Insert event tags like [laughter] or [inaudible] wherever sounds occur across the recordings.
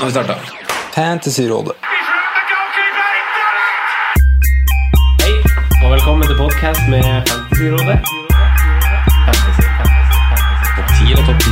Nå har vi starta. Fantasyrådet. Hei, og velkommen til podkast med Fantasyrådet. Fantasy, fantasy, fantasy. Topp 10 eller topp 10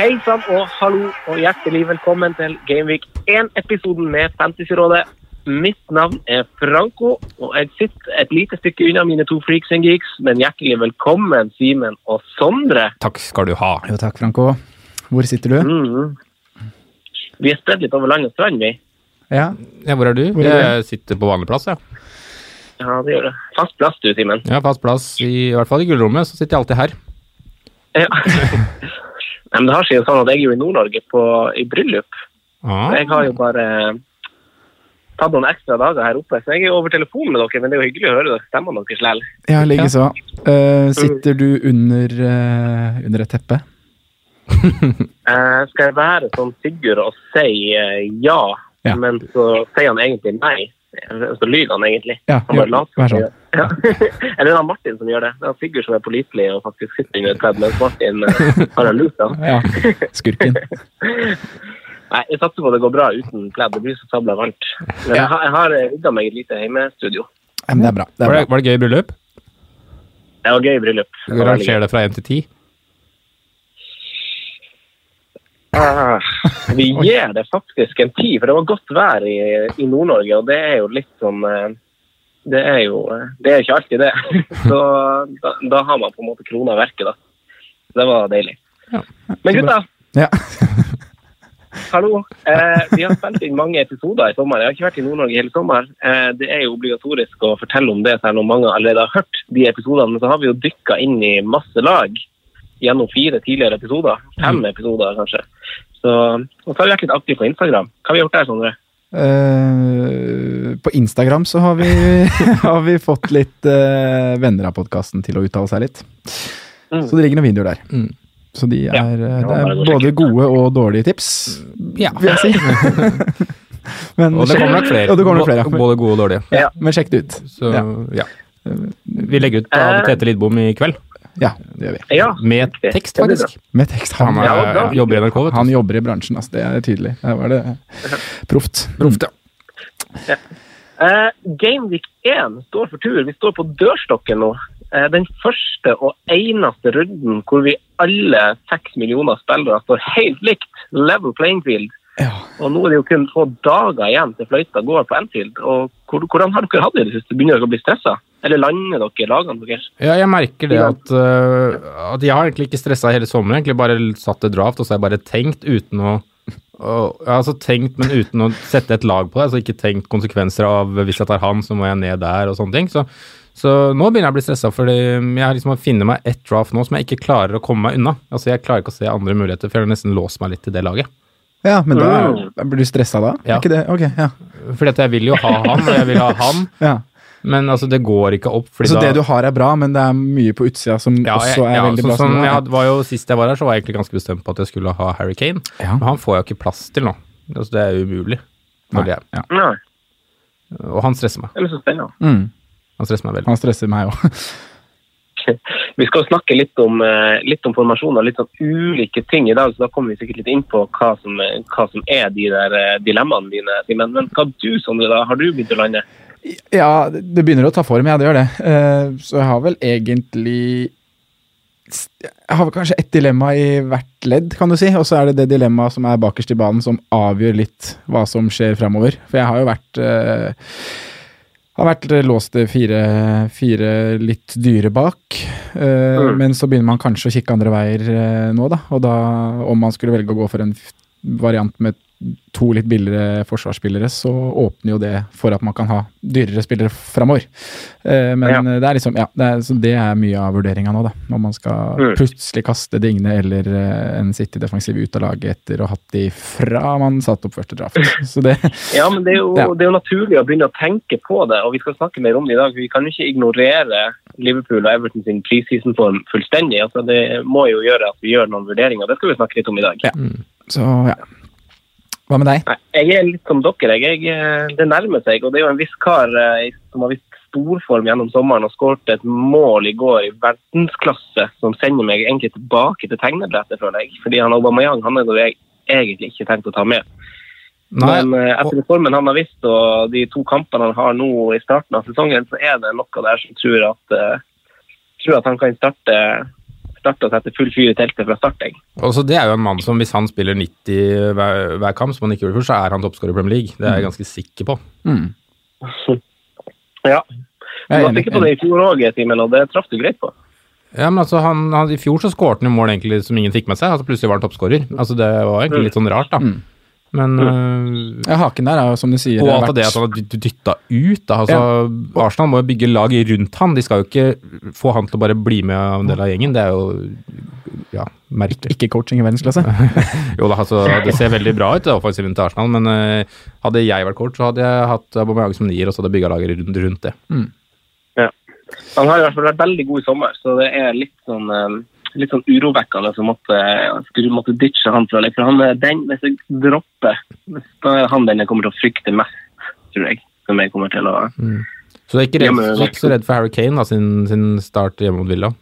Hei sann og hallo og hjertelig velkommen til Gameweek 1-episoden med Fantasyrådet. Mitt navn er Franco, og jeg sitter et lite stykke unna mine to freaks and geeks, men hjertelig velkommen Simen og Sondre. Takk skal du ha. Jo takk, Franco. Hvor sitter du? Mm. Vi er spredd litt over land og strand, vi. Ja, Ja, hvor er du? Hvor er du? Jeg sitter på vanlig plass, ja. Ja, det gjør du. Fast plass du, Simen. Ja, fast plass, i, i hvert fall i gullrommet, så sitter jeg alltid her. Ja. [laughs] Nei, men det har seg jo sånn at jeg er jo i Nord-Norge i bryllup. Ah. Jeg har jo bare tatt noen ekstra dager her oppe, så jeg er over telefonen med dere, men det er jo hyggelig å høre dere stemmene deres likevel. ja likeså. Uh, sitter du under, uh, under et teppe? uh, [laughs] skal jeg være sånn Sigurd og si eh, ja, Ja. men så sier han egentlig nei. Så lyver han egentlig. Ja, Han bare later som sånn. Ja. Eller [laughs] det er Martin som gjør det. Det er Sigurd som er pålitelig og faktisk sitter under et pledd, mens Martin eh, har en da. [laughs] Ja, skurken. Nei, jeg satser på at det går bra uten pledd. Det blir så sabla varmt. Men jeg har, jeg har rigga meg et lite hjemmestudio. Ja, men det er bra. Det Var, er det, bra. var det gøy bryllup? Det var gøy bryllup. Du var. Rangerer det fra 1 til 10? Ah, vi [laughs] gir det faktisk en ti, for det var godt vær i, i Nord-Norge, og det er jo litt sånn eh, Det er jo eh, Det er ikke alltid det. [laughs] Så da, da har man på en måte krona verket, da. Det var deilig. Ja. Men gutta, Ja. Hallo. Eh, vi har spilt inn mange episoder i sommer. Jeg har ikke vært i Nord-Norge hele sommer. Eh, det er jo obligatorisk å fortelle om det, selv om mange allerede har hørt de episodene. Men så har vi jo dykka inn i masse lag gjennom fire tidligere episoder. Fem episoder, kanskje. Så, og så har vi vært litt aktive på Instagram. Hva har vi gjort der, Sondre? Eh, på Instagram så har vi, [laughs] har vi fått litt eh, venner av podkasten til å uttale seg litt. Mm. Så det ligger noen videoer der. Mm. Så de er, Ja, eh, det er både gode og dårlige tips, Ja. vil jeg si. [laughs] Men, Og det kommer nok flere. Og det kommer nok flere. Både gode og dårlige. Ja, men sjekk det ut. Så Ja. ja. Vi legger ut av Eh. Tete Lidbom i kveld. Ja, det gjør vi. Ja, Med tekst, faktisk. Med tekst. Han er, Ja, jobber i NRK, vet han jobber i bransjen, altså. Det er tydelig. Der var det proft. Proft, ja. Uh, Gameweek 1 står for tur. Vi står på dørstokken nå. Eh, den første og eneste runden hvor vi alle seks millioner spillere står helt likt. Level playing field. Ja. Og nå er det jo kun få dager igjen til fløyta går på Anfield. Og hvordan har dere hatt det i det siste? Begynner dere å bli stressa? Eller lander dere lagene deres? Ja, jeg merker det at, uh, at jeg har egentlig ikke stressa hele sommeren. Egentlig bare satt et draft, og så har jeg bare tenkt uten å og, altså tenkt, men uten å sette et lag på det. altså Ikke tenkt konsekvenser av hvis jeg tar han, så må jeg ned der og sånne ting. Så, så nå begynner jeg å bli stressa, fordi jeg har liksom funnet meg ett draft nå som jeg ikke klarer å komme meg unna. Altså Jeg klarer ikke å se andre muligheter, for jeg har nesten låst meg litt til det laget. ja, men da Mm. er- blir du stressa da? Ja. Er ikke det? Ok, ja. Fordi at jeg vil jo ha han, og jeg vil ha han, [laughs] ja. men altså det går ikke opp. Fordi Så da, det du har er bra, men det er mye på utsida som ja, jeg, også er ja, veldig sånn bra. Sånn, er- var jo Sist jeg var her, så var jeg egentlig ganske bestemt på at jeg skulle ha Harry Kane. Ja. Men han får jeg jo ikke plass til nå. Altså, det er umulig. Nei, det. ja. Nei, Og han stresser meg. det er så spennende. Mm. Han stresser meg veldig. Han stresser meg òg. [laughs] Vi skal snakke litt om, eh, litt om formasjoner, og litt om ulike ting i dag, så da kommer vi sikkert litt inn på hva som, hva som er de der eh, dilemmaene dine. Men, Men hva du, Sondre, da? Har du begynt å lande? Ja, det begynner å ta form, ja, det gjør det. Eh, Så jeg har vel egentlig Jeg har vel kanskje ett dilemma i hvert ledd, kan du si. Og så er det det dilemmaet som er bakerst i banen, som avgjør litt hva som skjer framover. For jeg har jo vært eh, har vært låst fire, fire litt dyre bak. Eh, Mm. Men så begynner man kanskje å kikke andre veier eh, nå, da. Og da, om man skulle velge å gå for en variant med to litt billigere forsvarsspillere, så åpner jo det for at man kan ha dyrere spillere framover. Eh, men Ja. det er liksom, ja, det er, så det er mye av vurderinga nå, da. Når man skal Mm. plutselig kaste Digne eller eh, en City-defensiv ut av laget etter å ha hatt de fra man satte opp første draft. [laughs] Så det, Ja, men det er, jo, Ja. det er jo naturlig å begynne å tenke på det, og vi skal snakke mer om det i dag. Vi kan jo ikke ignorere Liverpool og Everton sin preseason-form fullstendig. Altså, det må jo gjøre at vi gjør noen vurderinger. Det skal vi snakke litt om i dag. Ja. så ja. Hva med deg? Nei, jeg er litt som dere. Jeg, jeg, det nærmer seg, og det er jo en viss kar eh, som har vist storform gjennom sommeren og skåret et mål i går i verdensklasse som sender meg egentlig tilbake til tegnebrettet, føler jeg. Fordi han Aubameyang han er noe jeg egentlig ikke tenkt å ta med. Nei, Men eh, etter formen han har vist, og de to kampene han har nå i starten av sesongen, så er det noe der som tror at, eh, tror at han kan starte, starte og sette full fyr i teltet fra start. Også det er jo en mann som hvis han spiller 90 hver, hver kamp, som han ikke gjorde før, så er han toppskårer i Premier League. Det er jeg ganske sikker på. Mm. [laughs] Ja. Jeg var sikker på det i fjor òg, Simen, og det traff du greit på. Ja, men altså, han, han, I fjor så skårte han jo mål egentlig som ingen fikk med seg. altså Plutselig var han toppskårer. Altså, det var egentlig litt sånn rart, da. Mm. Men mm. Ja, haken der er jo som du sier Og alt av det at han er dytta ut. Da. Altså, Arsenal må jo bygge lag rundt han. De skal jo ikke få han til å bare bli med av en del av gjengen. Det er jo ja, merkelig. Ikke coaching i verdensklasse. [laughs] Jo da, altså, det ser veldig bra ut, det offensiven til Arsenal, men uh, hadde jeg vært coach, så hadde jeg hatt Aubameyang som nier, og så hadde jeg bygga laget rundt, rundt det. Han har i hvert fall vært veldig god i sommer, så det er litt sånn, eh, litt sånn urovekkende å måtte, skulle måtte ditche han. fra. For han er den, hvis jeg dropper, da er han den jeg kommer til å frykte mest, tror jeg. Som jeg kommer til å Så du er ikke, Ja, redd, men- er ikke så redd for Harry Kane da, sin, sin start hjemme mot Villa?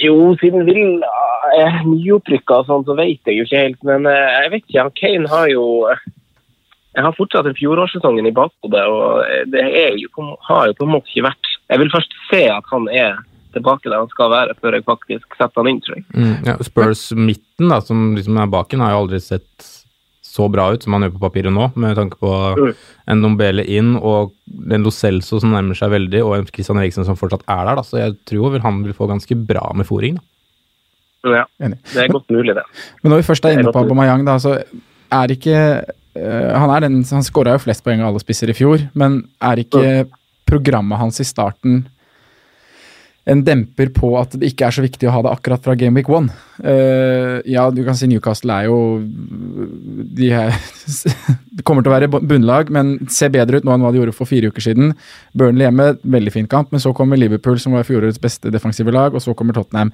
Jo, siden Villa er nyopprykka og sånn, så vet jeg jo ikke helt. Men eh, jeg vet ikke. han Kane har jo Jeg har fortsatt den fjorårssesongen i bakhodet, og det er jo, på- har jo på en måte ikke vært Jeg vil først se at han er tilbake der han skal være, før jeg faktisk setter han inn, tror jeg. Mm, ja, Spurs midten, da, som liksom er baken, har jo aldri sett så bra ut som han gjør på papiret nå, med tanke på Mm. en Dombele inn og en Lo Celso som nærmer seg veldig, og en Christian Eriksen som fortsatt er der. Da. Så jeg tror vel han vil få ganske bra med fòring. Ja, Enig. det er godt mulig, det. Men når vi først er inne på Aubameyang, da, så er ikke eh, Han er den, han skåra jo flest poeng av alle spisser i fjor, men er ikke programmet hans i starten en demper på at det ikke er så viktig å ha det akkurat fra Game Week 1. Uh, ja, du kan si Newcastle er jo De er, [laughs] det kommer til å være bunnlag, men ser bedre ut nå enn hva de gjorde for fire uker siden. Burnley hjemme, veldig fin kamp, men så kommer Liverpool, som var fjorårets beste defensive lag, og så kommer Tottenham.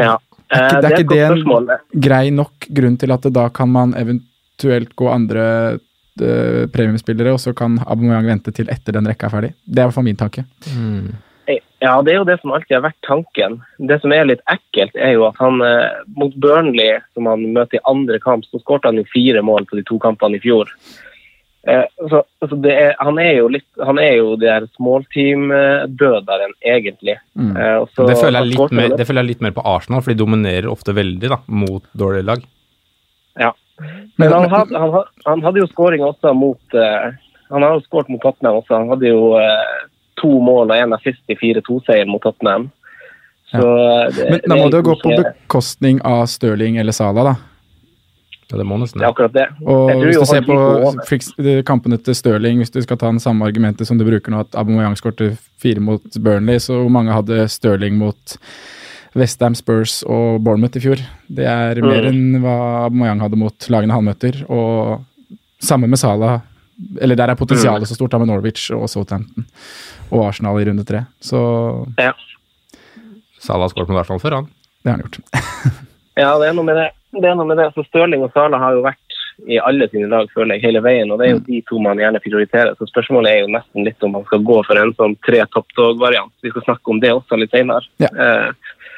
Ja. Er ikke- Eh, det er et ikke godt det en- spørsmål. grei nok grunn til at da kan man eventuelt gå andre uh, premiumspillere, og så kan Aubameyang vente til etter den rekka er ferdig. Det er i hvert fall min tanke. Ja, det er jo det som alltid har vært tanken. Det som er litt ekkelt, er jo at han eh, mot Burnley, som han møter i andre kamp, så skårte han jo fire mål på de to kampene i fjor. Eh, så, så det er, han er jo litt Han er jo det der smallteam-døderen, egentlig. Mm. Eh, og så- Det føler, jeg litt mer, det føler jeg litt mer på Arsenal, for de dominerer ofte veldig da, mot dårlige lag. Ja. Men- Men han, had, han, had- han hadde jo skåring også mot eh, Han har jo skåret mot Tottenham også. Han hadde jo eh, to mål og én assist i 4-2-seier mot Tottenham. Så ja. det, Men da må det jo gå på bekostning av Stirling eller Sala, da. Ja, det må nesten Det er akkurat det. Og hvis du ser på over. kampene til Stirling, hvis du skal ta den samme argumentet som du bruker nå, at Aubameyang skårte fire mot Burnley, så hvor mange hadde Stirling mot Westham, Spurs og Bournemouth i fjor? Det er mer enn hva Aubameyang hadde mot lagene han møter, og samme med Salah. Eller der er potensialet så stort, da med Norwich og Southampton og Arsenal i runde tre. Så Salah har skåret hvert fall før, han. det har han gjort. [laughs] Ja, det er noe med det. Det er noe med det. Så Stirling og Sala har jo vært i alle sine lag, føler jeg, hele veien. Og det er jo de to man gjerne prioriterer. Så spørsmålet er jo nesten litt om man skal gå for en sånn tre topptog-variant. Vi skal snakke om det også litt senere. Ja. Uh,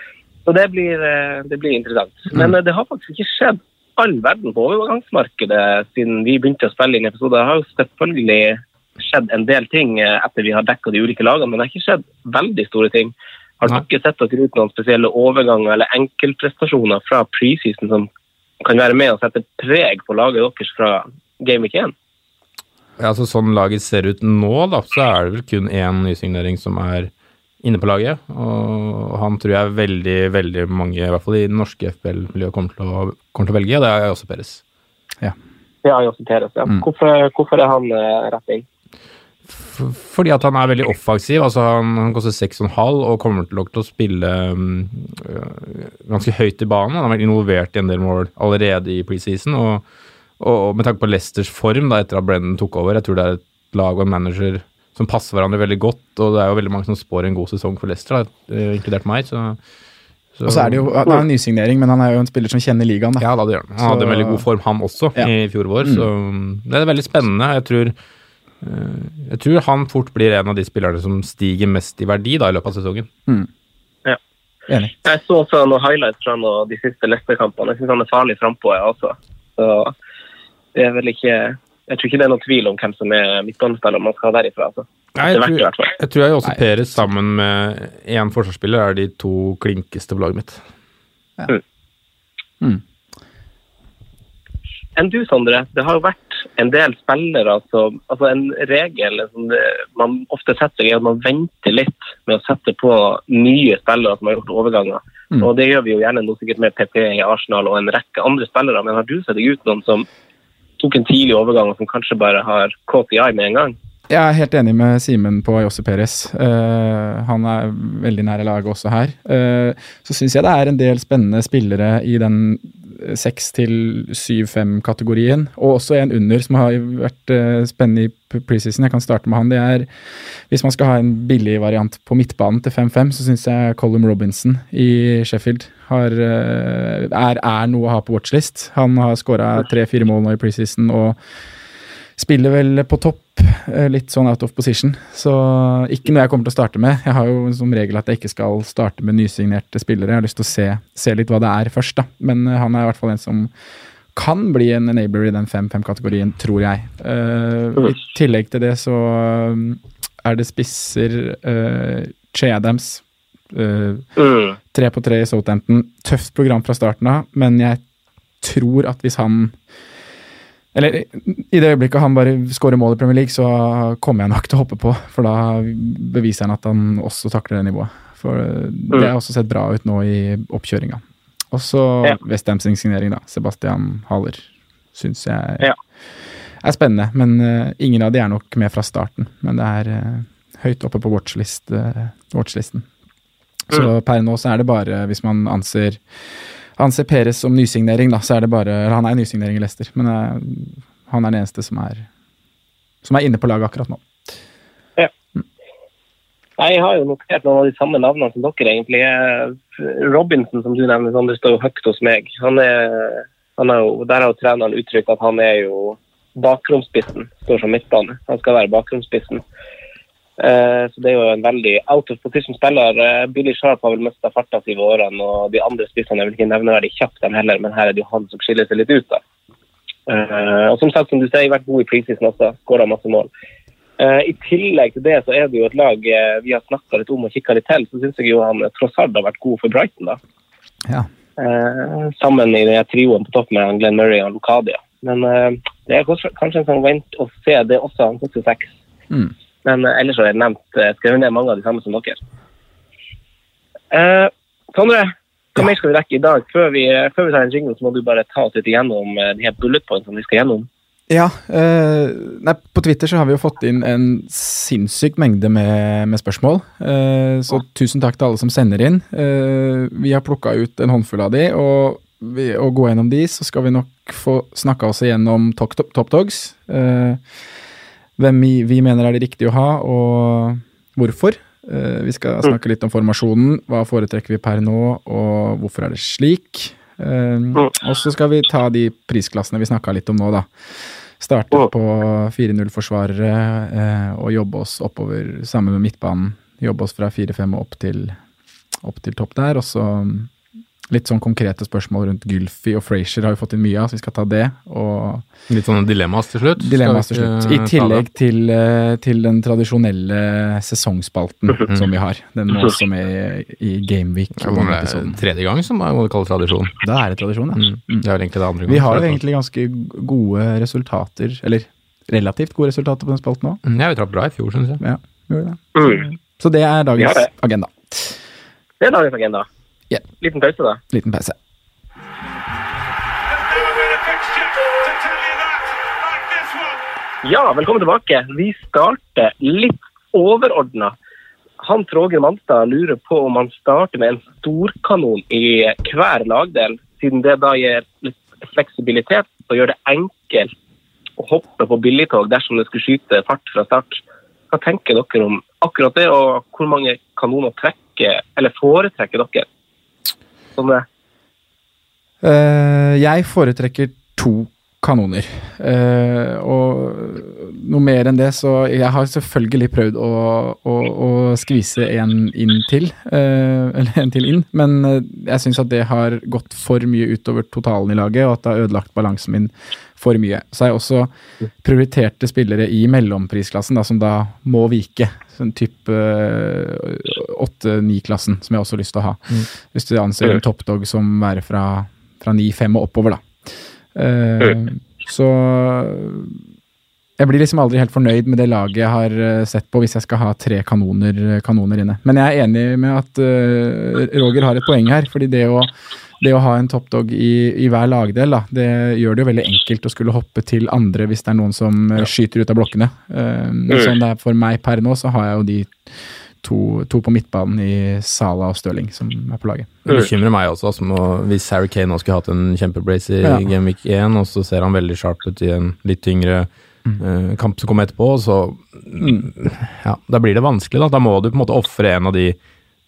så det blir, eh, det blir interessant. Men eh, det har faktisk ikke skjedd all verden på overgangsmarkedet siden vi begynte å spille inn episoder. Det har jo selvfølgelig skjedd en del ting eh, etter vi har dekka de ulike lagene, men det har ikke skjedd veldig store ting. Har dere sett dere ut noen spesielle overganger eller enkeltprestasjoner fra preseason som kan være med og sette preg på laget deres fra Game Week 1? Ja, altså Sånn laget ser ut nå, da, så er det vel kun én nysignering som er inne på laget. Og han tror jeg veldig veldig mange, i hvert fall i det norske FPL-miljøet, kommer, kommer til å velge, og det er også Peres. Ja, Josef Peres, ja. Mm. Hvorfor, hvorfor er han uh, rett inn? Fordi at han er veldig offensiv. altså Han, han koster 6,5 og kommer til til å spille um, ganske høyt i banen. Han har vært involvert i en del mål allerede i preseason. Og, og, og med tanke på Leicesters form da etter at Brennan tok over, jeg tror det er et lag og en manager som passer hverandre veldig godt. Og det er jo veldig mange som spår en god sesong for Leicester, da, eh, inkludert meg. så... Og så er det jo det er en nysignering, men han er jo en spiller som kjenner ligaen, da. Ja, da, det gjør han. Han hadde en veldig god form, han også, Ja. i fjor vår. Mm. Så um, det er veldig spennende. Jeg tror Eh, Jeg tror han fort blir en av de spillerne som stiger mest i verdi da, i løpet av sesongen. Enig. Jeg så også noen highlights fra noen av de siste Leicester-kampene. Jeg syns han er farlig frampå, jeg også. Så det er vel ikke Jeg tror ikke det er noen tvil om hvem som er midtbanespiller man skal ha derifra. Altså. Nei, jeg, i tror, jeg tror jeg også Nei. Peres sammen med én forsvarsspiller er de to klinkeste på laget mitt. Enn du, Sondre? Det har jo vært en del spillere som altså En regel som det, man ofte setter seg, er at man venter litt med å sette på nye spillere som har gjort overganger. Mm. Og Det gjør vi jo gjerne nå sikkert med PP i Arsenal og en rekke andre spillere. Men har du sett deg ut noen som tok en tidlig overgang, som kanskje bare har KPI med en gang? Jeg er helt enig med Simen på Jose Perez. Uh, han er veldig nære laget også her. Uh, så syns jeg det er en del spennende spillere i den 6 til 7-5-kategorien, og også en under som har vært eh, spennende i preseason. Jeg kan starte med han. Det er Hvis man skal ha en billig variant på midtbanen til 5-5, så syns jeg Colum Robinson i Sheffield har, eh, er, er noe å ha på watchlist. Han har skåra tre-fire mål nå i preseason og spiller vel på topp, eh, litt sånn out of position. Så ikke noe jeg kommer til å starte med. Jeg har jo som regel at jeg ikke skal starte med nysignerte spillere. Jeg har lyst til å se, se litt hva det er først, da. Men eh, han er i hvert fall en som kan bli en enabler i den 5-5-kategorien, tror jeg. Uh, I tillegg til det så er det spisser uh, Che Adams. eh, Mm. Tre på tre i Southampton. Tøft program fra starten av, men jeg tror at hvis han Eller i det øyeblikket han bare skårer mål i Premier League, så kommer jeg nok til å hoppe på. For da beviser han at han også takler det nivået. For eh, det har også sett bra ut nå i oppkjøringa. Og så Ja. Westhams signering, da. Sebastian Haller. Syns jeg Ja. er spennende. Men uh, ingen av de er nok med fra starten. Men det er uh, høyt oppe på watchlist, uh, watchlisten. Så per nå så er det bare, hvis man anser anser Peres som nysignering, da, så er det bare Han er nysignering i Leicester, men eh, han er den eneste som er som er inne på laget akkurat nå. Nei, Jeg har jo notert noen av de samme navnene som dere, egentlig. Robinson, som du nevner, det står jo høyt hos meg. Han er, han er jo, der har jo treneren uttrykt at han er jo bakromspissen. Står som midtbane. Han skal være bakromspissen. Eh, så det er jo en veldig out of position-spiller. Eh, Billy Sharp har vel mista farta si i årene, og de andre spissene er vel ikke nevneverdig kjapt dem heller, men her er det jo han som skiller seg litt ut. da. Eh, og som sagt, som du sier, vært god i preseason også. Skåra masse mål. I tillegg til det så er det jo et lag vi har snakka litt om og kikka litt til. Så syns jeg jo han tross alt har vært god for Brighton, da. Ja. Sammen i den trioen på topp med Glenn Murray og Lucadia. Men det er kanskje, en sånn vent og se, det også. Han koster seks. Mm. Men eh, ellers har jeg nevnt, eh, skrevet ned mange av de samme som dere. Eh, Sondre, hva mer skal vi rekke i dag? Før vi, eh, før vi tar en jingle, så må du bare ta oss litt igjennom de her bullet pointene vi skal gjennom. Ja, eh, nei, på Twitter så har vi jo fått inn en sinnssyk mengde med, med spørsmål. Eh, så tusen takk til alle som sender inn. Eh, vi har plukka ut en håndfull av de, og ved å gå gjennom de, så skal vi nok få snakka oss igjennom Top, top, top Dogs. Hvem vi, vi mener er det riktige å ha, og hvorfor. Eh, vi skal snakke litt om formasjonen. Hva foretrekker vi per nå, og hvorfor er det slik? Eh, og så skal vi ta de prisklassene vi snakka litt om nå, da. Starte Mm. på 4-0-forsvarere eh, og jobbe oss oppover sammen med midtbanen. Jobbe oss fra 4-5 og opp til, opp til topp der. Og så mm, litt sånn konkrete spørsmål rundt Gylfi og Frazier har vi fått inn mye av, så vi skal ta det. Og Litt sånne dilemmas til slutt. Dilemmaer til slutt. I tillegg til, eh, til den tradisjonelle sesongspalten [laughs] som vi har. Den må også med i Gameweek. Ja, det er tredje gang som er vi kaller tradisjon. Da er det tradisjon, ja. Mm. Det er egentlig det andre Vi har jo egentlig ganske gode resultater, eller relativt gode resultater på den spalten òg. Mm, Ja, vi traff bra i fjor, syns jeg. Ja, gjorde det. Mm. Så det er dagens ja, det. agenda. Det er dagens agenda. Ja. Liten pause, da. Liten pause. Ja, velkommen tilbake. Vi starter litt overordna. Hans Roger Manstad lurer på om han starter med en storkanon i hver lagdel, siden det da gir litt fleksibilitet og gjør det enkelt å hoppe på billigtog dersom det skulle skyte fart fra start. Hva tenker dere om akkurat det, og hvor mange kanoner trekker, eller foretrekker dere? Sånn det. Uh, jeg foretrekker to kanoner. Uh, og noe mer enn det, så Jeg har selvfølgelig prøvd å, å, å skvise en inn til. Uh, [laughs] eller en til inn, men jeg syns at det har gått for mye utover totalen i laget, og at det har ødelagt balansen min for mye. Så har jeg også prioriterte spillere i mellomprisklassen, da, som da må vike. Sånn type åtte-ni-klassen, som jeg også har lyst til å ha. Hvis du anser en toppdog som være fra, fra 9-5 og oppover, da. Uh, så jeg blir liksom aldri helt fornøyd med det laget jeg har eh, sett på, hvis jeg skal ha tre kanoner, kanoner inne. Men jeg er enig med at uh, Roger har et poeng her. fordi det å, det å ha en toppdog i, i hver lagdel, da, det gjør det jo veldig enkelt å skulle hoppe til andre hvis det er noen som ja. skyter ut av blokkene. Uh, sånn det er for meg per nå, så har jeg jo de to, to på midtbanen i Sala og Stirling som er på laget. Det bekymrer meg også, altså, hvis Harry Kane nå skulle hatt en kjempebrace i Ja. Game Week 1, og så ser han veldig sharp ut i en litt tyngre eh, kamp som kommer etterpå, så Mm. ja, da blir det vanskelig. Da Da må du på en måte ofre en av de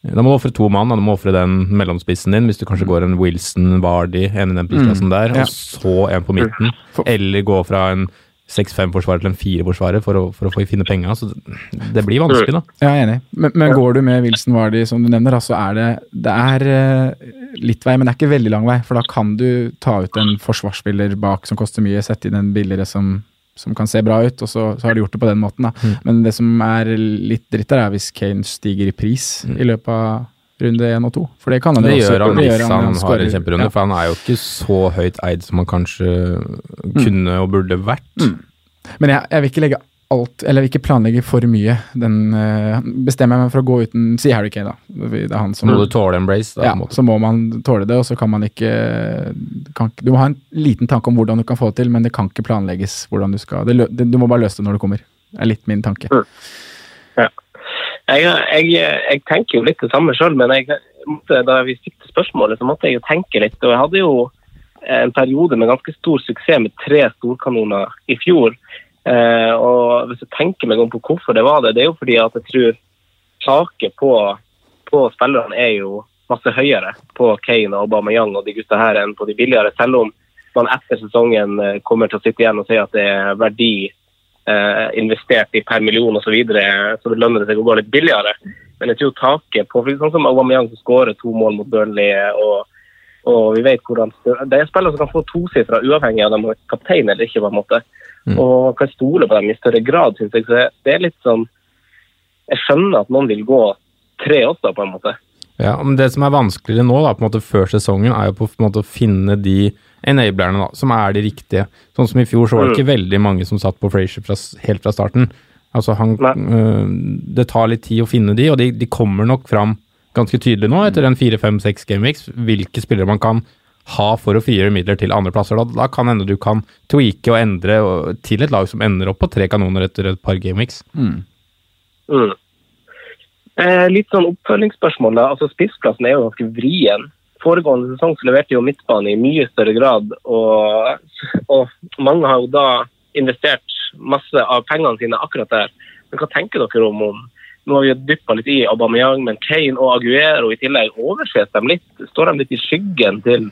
Da må du ofre to mann, da. du må ofre den mellomspissen din, hvis du kanskje går en Wilson, Vardy, en i den prisklassen der, Mm. ja. og så en på midten. Eller gå fra en 6-5-forsvarer til en 4-forsvarer for, å- for å finne penga. Så det blir vanskelig, da. Ja, jeg er enig. Men, men går du med Wilson Vardy, som du nevner, så er det Det er eh, litt vei, men det er ikke veldig lang vei. For da kan du ta ut en forsvarsspiller bak som koster mye, sette inn en billigere som, som kan se bra ut, og så, så har de gjort det på den måten. Mm. Men det som er litt dritt der, er hvis Kane stiger i pris i løpet av runde én og to. For det kan han Mm. Det også- gjør han det hvis han, han har en kjemperunde, Ja. for han er jo ikke så høyt eid som han kanskje kunne og burde vært. Men jeg, jeg vil ikke legge alt, eller ikke planlegge for mye. Den eh, Bestemmer jeg meg for å gå uten Si Harry Kane, da. Det er han som må du tåle en brace. Da, ja, en så må man tåle det, og så kan man ikke kan, Du må ha en liten tanke om hvordan du kan få det til, men det kan ikke planlegges hvordan du skal det, det, Du må bare løse det når det kommer. Det er litt min tanke. Jeg, jeg, jeg tenker jo litt det samme sjøl, men jeg, måtte, da vi fikk spørsmålet, så måtte jeg jo tenke litt. Og jeg hadde jo en periode med ganske stor suksess med tre storkanoner i fjor. Eh, og hvis jeg tenker meg om på hvorfor det var det, det er jo fordi at jeg tror taket på, på spillerne er jo masse høyere på Kane og Aubameyang og de gutta her enn på de billigere, selv om man etter sesongen eh, kommer til å sitte igjen og si at det er verdi eh, investert i per million osv., så, videre, så det lønner det seg å gå litt billigere. Men jeg tror taket på sånn som Aubameyang som skårer to mål mot Burnley, og, og vi vet hvordan Det er spillere som kan få tosifra uavhengig av om de er kaptein eller ikke, på en måte. Og kan stole på dem i større grad, syns jeg. Så det er litt sånn Jeg skjønner at noen vil gå tre også, på en måte. Ja, men Det som er vanskeligere nå, da, på en måte før sesongen, er jo på en måte å finne de enablerne da, som er de riktige. Sånn som i fjor, så var det ikke veldig mange som satt på Frazier fra, helt fra starten. Altså han, øh, Det tar litt tid å finne de, og de, de kommer nok fram ganske tydelig nå, etter en 4-5-6 gameweeks, hvilke spillere man kan ha for å frigjøre midler til andre plasser. Da, da kan hende du kan tweake og endre og, til et lag som ender opp på tre kanoner etter et par gameweeks. Mm. Eh, litt sånn oppfølgingsspørsmål. da. Altså Spissplassen er jo ganske vrien. Foregående sesong så leverte jo midtbane i mye større grad, og, og mange har jo da investert masse av pengene sine akkurat der. Men hva tenker dere om, om Nå har vi dyppa litt i Aubameyang, men Kane og Aguero i tillegg, overses de litt? Står de litt i skyggen til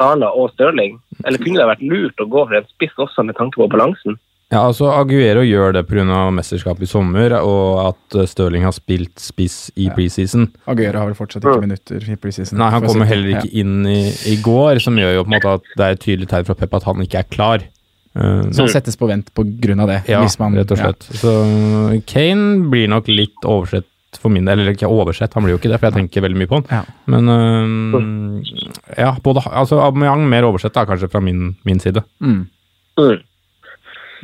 Sala og Stirling? Eller kunne det vært lurt å gå for en spiss også med tanke på balansen? Ja, altså Aguero gjør det pga. mesterskapet i sommer, og at eh, Stirling har spilt spiss i preseason. Aguero har vel fortsatt ikke minutter i preseason. Nei, han kom kommer heller ikke inn i, i går, som gjør jo på en måte at det er et tydelig tegn fra Pep at han ikke er klar. Uh, Så han settes på vent av det. ja, hvis man, rett og slett. Så Kane blir nok litt oversett for min del, eller ikke oversett, han blir jo ikke det, for jeg tenker veldig mye på han. Ja. Men eh, ja, både, altså Aubameyang mer oversett da, kanskje fra min, min side. Mm. Mm.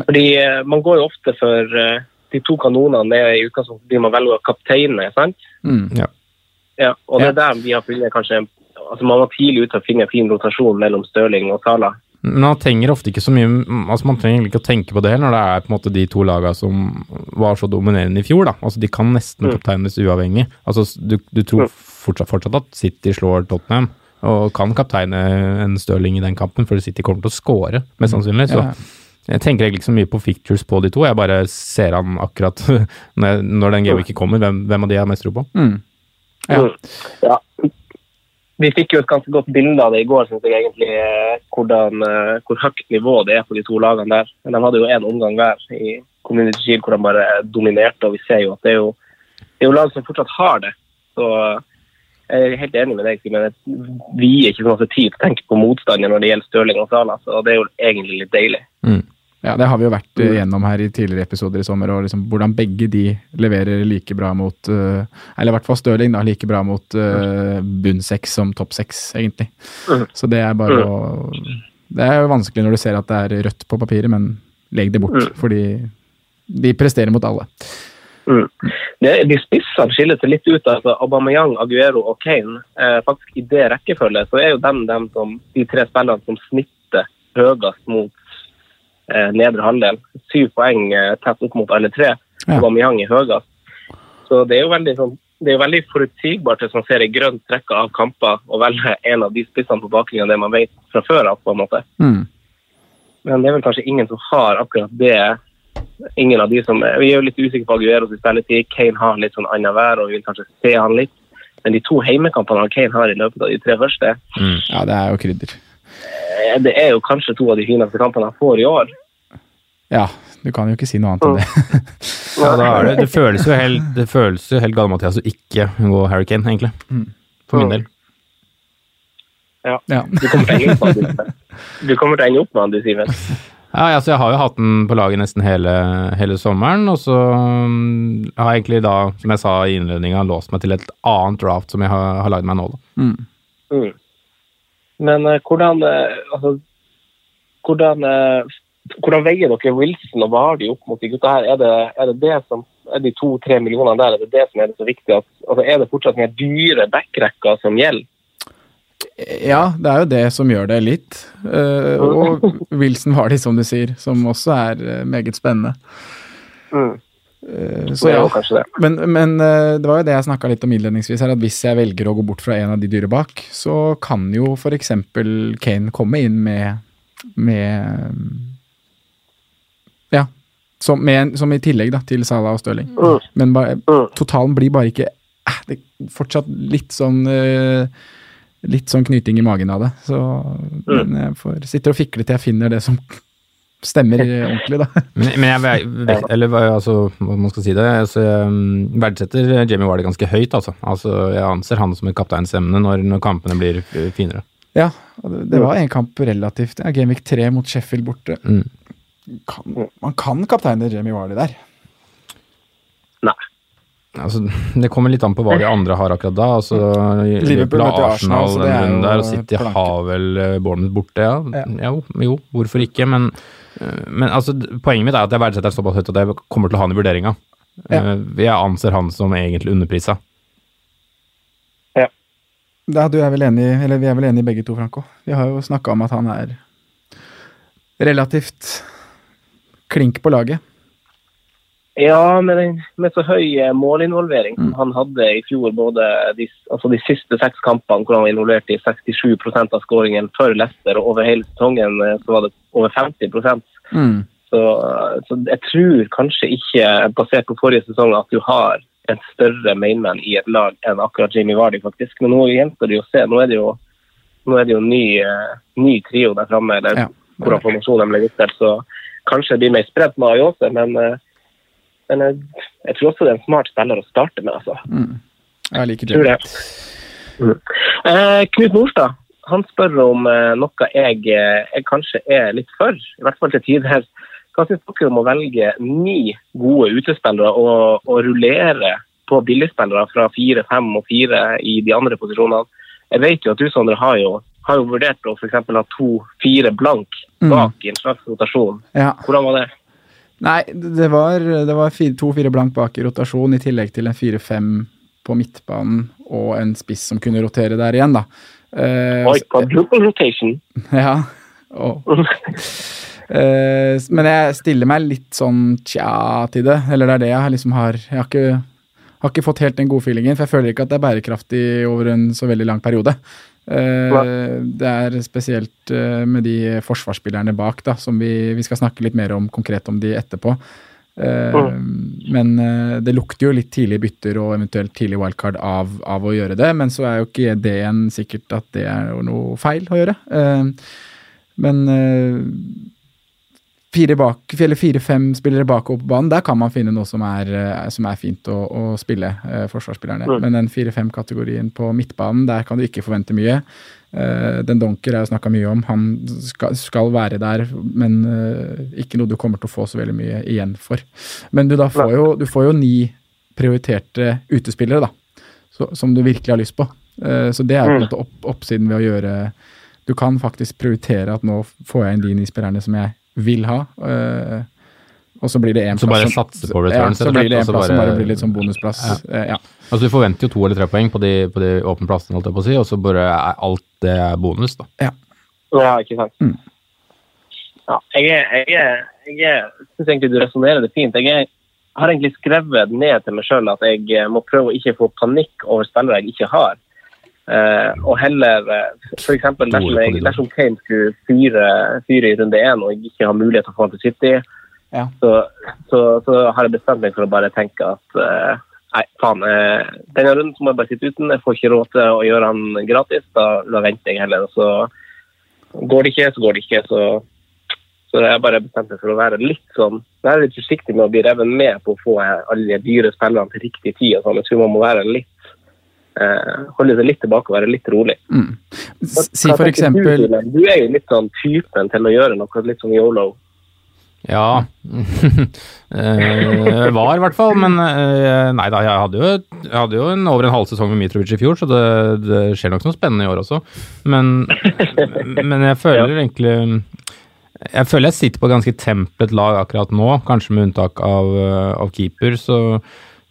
Fordi eh, Man går jo ofte for uh, de to kanonene. Det er i utgangspunktet de man velger kapteinene, kapteine. sant? Mm. Ja, og det er der vi har funnet kanskje altså Man var tidlig ute å finne en fin rotasjon mellom Stirling og Sala. Men man trenger ofte ikke så mye altså Man trenger ikke å tenke på det heller, når det er på en måte de to lagene som var så dominerende i fjor. da, altså De kan nesten Mm. kapteines uavhengig. altså Du, du tror fortsatt, fortsatt at City slår Tottenham, og kan kapteine en Stirling i den kampen, for City kommer til å score, mest sannsynlig. så Jeg tenker egentlig ikke så mye på fictures på de to, jeg bare ser han akkurat [laughs] når, den den gameweeken kommer, hvem, hvem av de jeg har mest tro på. Mm. Ja. Mm. ja. Vi fikk jo et ganske godt bilde av det i går, syns jeg egentlig, eh, hvordan, eh, hvor høyt nivå det er på de to lagene der. Men de hadde jo én omgang hver i Community Shield hvor de bare dominerte, og vi ser jo at det er jo, det er jo lag som fortsatt har det. Så jeg er helt enig med deg, Simen. Vi er ikke så masse tid til å tenke på motstander når det gjelder Stirling og Sala, så det er jo egentlig litt deilig. Ja, det har vi jo vært Mm. eh, gjennom her i tidligere episoder i sommer, og liksom hvordan begge de leverer like bra mot eh, Eller i hvert fall Stirling, da, like bra mot uh, bunn seks som topp seks, egentlig. Mm. Så det er bare å Det er jo vanskelig når du ser at det er rødt på papiret, men legg det bort, Mm. fordi de presterer mot alle. Mm. De spissene skiller seg litt ut. altså Aubameyang, Aguero og Kane. Eh, faktisk I det rekkefølget så er jo dem, dem som, de tre spillerne som snitter høyest mot eh, nedre halvdel. Syv poeng eh, tett opp mot alle tre. Ja. Aubameyang er høyest. Så det er jo veldig, sånn, det er jo veldig forutsigbart hvis man ser en grønn strekke av kamper og velger en av de spissene på bakgrunn av det man vet fra før av. på en måte. Mm. Men det er vel kanskje ingen som har akkurat det. Ingen av de som, Vi er jo litt usikre på Aguero sin spilletid. Kane har litt sånn annet vær og vi vil kanskje se han litt. Men de to heimekampene Kane har i løpet av de tre første, Ja, det er jo krydder. Det er jo kanskje to av de fineste kampene jeg får i år. Ja, du kan jo ikke si noe annet enn det. [laughs] Ja, da er det, det føles jo helt, det føles jo helt galt-Mathias å ikke gå Harry Kane, egentlig. For min del. Ja. Du kommer til å ende opp med han, du. Du kommer til å ende opp med han, du, Simen. Ja, altså jeg har jo hatt den på laget nesten hele, hele sommeren, og så mm, har jeg egentlig da, som jeg sa i innledninga, låst meg til et annet draft som jeg har, har lagd meg nå, da. Mm. Mm. Men eh, hvordan eh, altså, hvordan, eh, hvordan veier dere Wilson og Vardy opp mot de gutta her? Er det, er det det som er de to-tre millionene der, er det det som er det så viktig? At, altså, er det fortsatt den dyre backrekker som gjelder? Ja, det er jo det som gjør det litt. Og [laughs] Wilson var de, som du sier, som også er meget spennende. Mm. Eh, Så ja. Men, men eh, det var jo det jeg snakka litt om innledningsvis her, at hvis jeg velger å gå bort fra en av de dyre bak, så kan jo f.eks. Kane komme inn med, med Ja. Som, med, som i tillegg da, til Salah og Stirling. Mm. Men bare, Mm. totalen blir bare ikke eh, det er Fortsatt litt sånn Litt sånn knyting i magen av det. Så men jeg får, sitter og fikler til jeg finner det som stemmer ordentlig, da. [laughs] Men, men jeg eller altså, hva man skal si det, altså, jeg mm, verdsetter Jamie Wardy ganske høyt, altså. altså. Jeg anser han som et kapteinsemne når, når kampene blir finere. Ja, det, var en kamp relativt ja, Gamevik 3 mot Sheffield borte. Mm. Kan, man kan kapteine Jamie Warley der. Nei. Altså, det kommer litt an på hva de andre har akkurat da. Altså, Liverpool møter Arsenal, Arsenal, den runden der, og City har vel eh, Bournemouth borte, ja. Ja. Jo, jo, hvorfor ikke? Men, eh, men altså, poenget mitt er at jeg verdsetter såpass høyt at jeg kommer til å ha han i vurderinga. Ja. Eh, Jeg anser han som egentlig underprisa. Ja. Da, du er vel enig, eller Vi er vel enige begge to, Franco. Vi har jo snakka om at han er relativt klink på laget. Ja, med, den, med så høy eh, målinvolvering som han hadde i fjor, både de, altså de siste seks kampene hvor han var involvert i 67% av skåringen for Leicester, og over hele sesongen eh, så var det over 50 Mm. så, eh, så jeg tror kanskje ikke, basert på forrige sesong, at du har en større mainman i et lag enn akkurat Jimmy Vardy, faktisk. Men nå gjenstår det jo å se. Nå er det jo, er det jo ny, ny trio der framme, eller Ja. hvordan formasjonen de legger opp til. Så kanskje det blir mer spredt med Ayose, men, men jeg, jeg tror også det er en smart spiller å starte med. altså. Mm. Jeg liker det. Mm. Eh, Knut Norstad han spør om eh, noe jeg, eh, jeg kanskje er litt for, i hvert fall til tider. Hva syns dere om å velge ni gode utespillere og, og rullere på billigspillere fra fire, fem og fire i de andre posisjonene? Jeg vet jo at du, Sondre, har jo, har jo vurdert å for ha to-fire blank bak i en slags rotasjon. Ja. Hvordan var det? Nei, det var, det var fire- to-fire blank bak i rotasjon, i tillegg til en fire-fem på midtbanen og en spiss som kunne rotere der igjen, da. Uh, Oi, quadruple rotation. [laughs] Ja. Oh. uh, men jeg stiller meg litt sånn tja til det. Eller det er det jeg liksom har Jeg har ikke, har ikke fått helt den godfeelingen, for jeg føler ikke at det er bærekraftig over en så veldig lang periode. Eh, det er spesielt eh, med de forsvarsspillerne bak, da, som vi, vi skal snakke litt mer om konkret om de etterpå. Eh, Men eh, det lukter jo litt tidlig bytter og eventuelt tidlig wildcard av, av å gjøre det, men så er jo ikke det en sikkert at det er noe feil å gjøre. Men fire bak, eller fire-fem spillere bakover på banen, der kan man finne noe som er, eh, som er fint å, å spille, eh, forsvarsspillerne. Mm. Men den fire-fem-kategorien på midtbanen, der kan du ikke forvente mye. Eh, den Donker er jo snakka mye om. Han skal, skal være der, men eh, ikke noe du kommer til å få så veldig mye igjen for. Men du, da får jo, du får jo ni prioriterte utespillere, da, så, som du virkelig har lyst på. Eh, så det er jo på en Mm. måte opp, oppsiden ved å gjøre Du kan faktisk prioritere at nå får jeg inn de ni spillerne som jeg vil ha. eh, og så blir det én Så plass bare som- satse på ja, returns, så blir det en plass som bare- bare blir litt sånn bonusplass. Eh, ja. Altså Du forventer jo to eller tre poeng på de, på de åpne plassene, holdt jeg på å si, og så bare er alt det er bonus, da. Ja, ikke sant. Mm. Ja, jeg er, jeg er, jeg syns egentlig du resonnerer det fint. Jeg er, har egentlig skrevet ned til meg sjøl at jeg må prøve å ikke få panikk over spillere jeg ikke har. Eh, og heller uh, f.eks. Dersom, jeg- dersom Kane skulle fyre, fyre i runde én og jeg ikke har mulighet til å få han til City, Ja. så, så, så har jeg bestemt meg for å bare tenke at eh, nei, faen, eh, denne runden så må jeg bare sitte uten. Jeg får ikke råd til å gjøre han gratis. Da, da venter jeg heller. og så Går det ikke, så går det ikke. Så, så jeg har bare bestemt meg for å være litt sånn være litt forsiktig med å bli revet med på å få alle de dyre spillerne til riktig tid. og sånn. Jeg tror man må være litt eh, holde seg litt tilbake og være litt rolig. Mm. Si for eksempel du, Du er jo litt sånn typen til å gjøre noe litt sånn yolo. Ja [laughs] eh, Var, i hvert fall. Men eh, nei da, jeg hadde jo, jeg hadde jo en, over en halv sesong med Mitrovic i fjor, så det, det skjer nok noe spennende i år også. Men, men jeg [laughs] føler egentlig Jeg føler jeg sitter på et ganske templet lag akkurat nå, kanskje med unntak av, eh, av keeper. så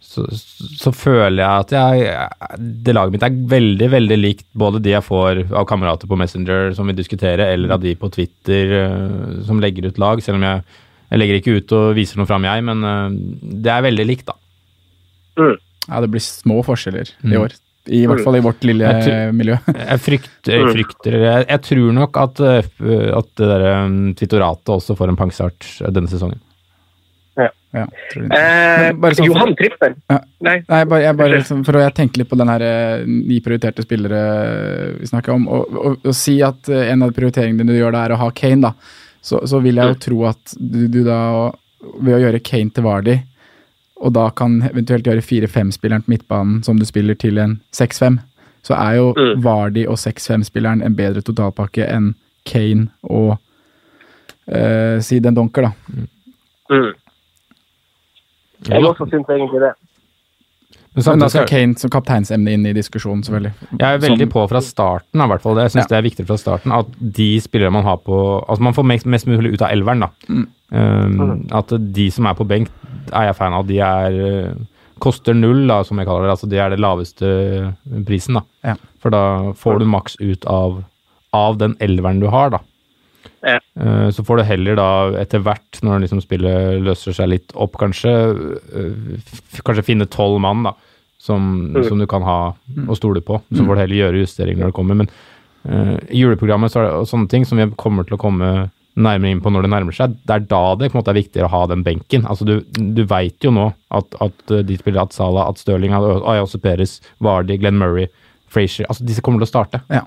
så, så føler jeg at jeg, det laget mitt er veldig veldig likt både de jeg får av kamerater på Messenger som vil diskutere, eller av de på Twitter eh, som legger ut lag. Selv om jeg, jeg legger ikke ut og viser noe fram, jeg, men eh, det er veldig likt, da. Ja, det blir små forskjeller Mm. i år. I hvert fall i vårt lille Jeg tror- miljø. [laughs] Jeg frykter, jeg, frykter jeg, jeg tror nok at, eh, at det der um, Twittoratet også får en pangstart denne sesongen. Ja. Eh, sånn Johan Trippel. Ja. Nei. Nei, bare, jeg bare liksom, for å jeg tenker litt på den her de ni prioriterte spillere vi snakker om, og, og, og si at eh, en av prioriteringene du gjør da er å ha Kane, da, så, så vil jeg jo tro at du, du da, ved å gjøre Kane til Vardy, og da kan eventuelt gjøre 4-5-spilleren på midtbanen som du spiller til en 6-5, så er jo Mm. Vardy og 6-5-spilleren en bedre totalpakke enn Kane og eh, si den Donker, da. Mm. Jeg også syns egentlig det. Men samtidig skal Kane som kapteinsemne inn i diskusjonen, selvfølgelig. Jeg er veldig Som- på fra starten, i hvert fall. Jeg syns Ja. det er viktig fra starten at de spillere man har på Altså man får mest, mest mulig ut av elveren, da. Mm. Um, at de som er på benk, er jeg fan av. De er uh, koster null, da, som jeg kaller det. Altså de er det laveste prisen, da. Ja. For da får du maks ut av, av den elveren du har, da. Ja. Uh, så får du heller da etter hvert, når liksom spillet løser seg litt opp, kanskje uh, kanskje finne tolv mann, da. Som, Mm. som du kan ha og stole på. Så får du heller gjøre justeringer når det kommer. Men uh, juleprogrammet så er og sånne ting som vi kommer til å komme nærmere inn på når det nærmer seg, det er da det på en måte er viktigere å ha den benken. Altså Du, du veit jo nå at, at de spiller at Salah, at Stirling, at Ayose Perez, Vardy, Glenn Murray, Frazier Altså disse kommer til å starte. Ja.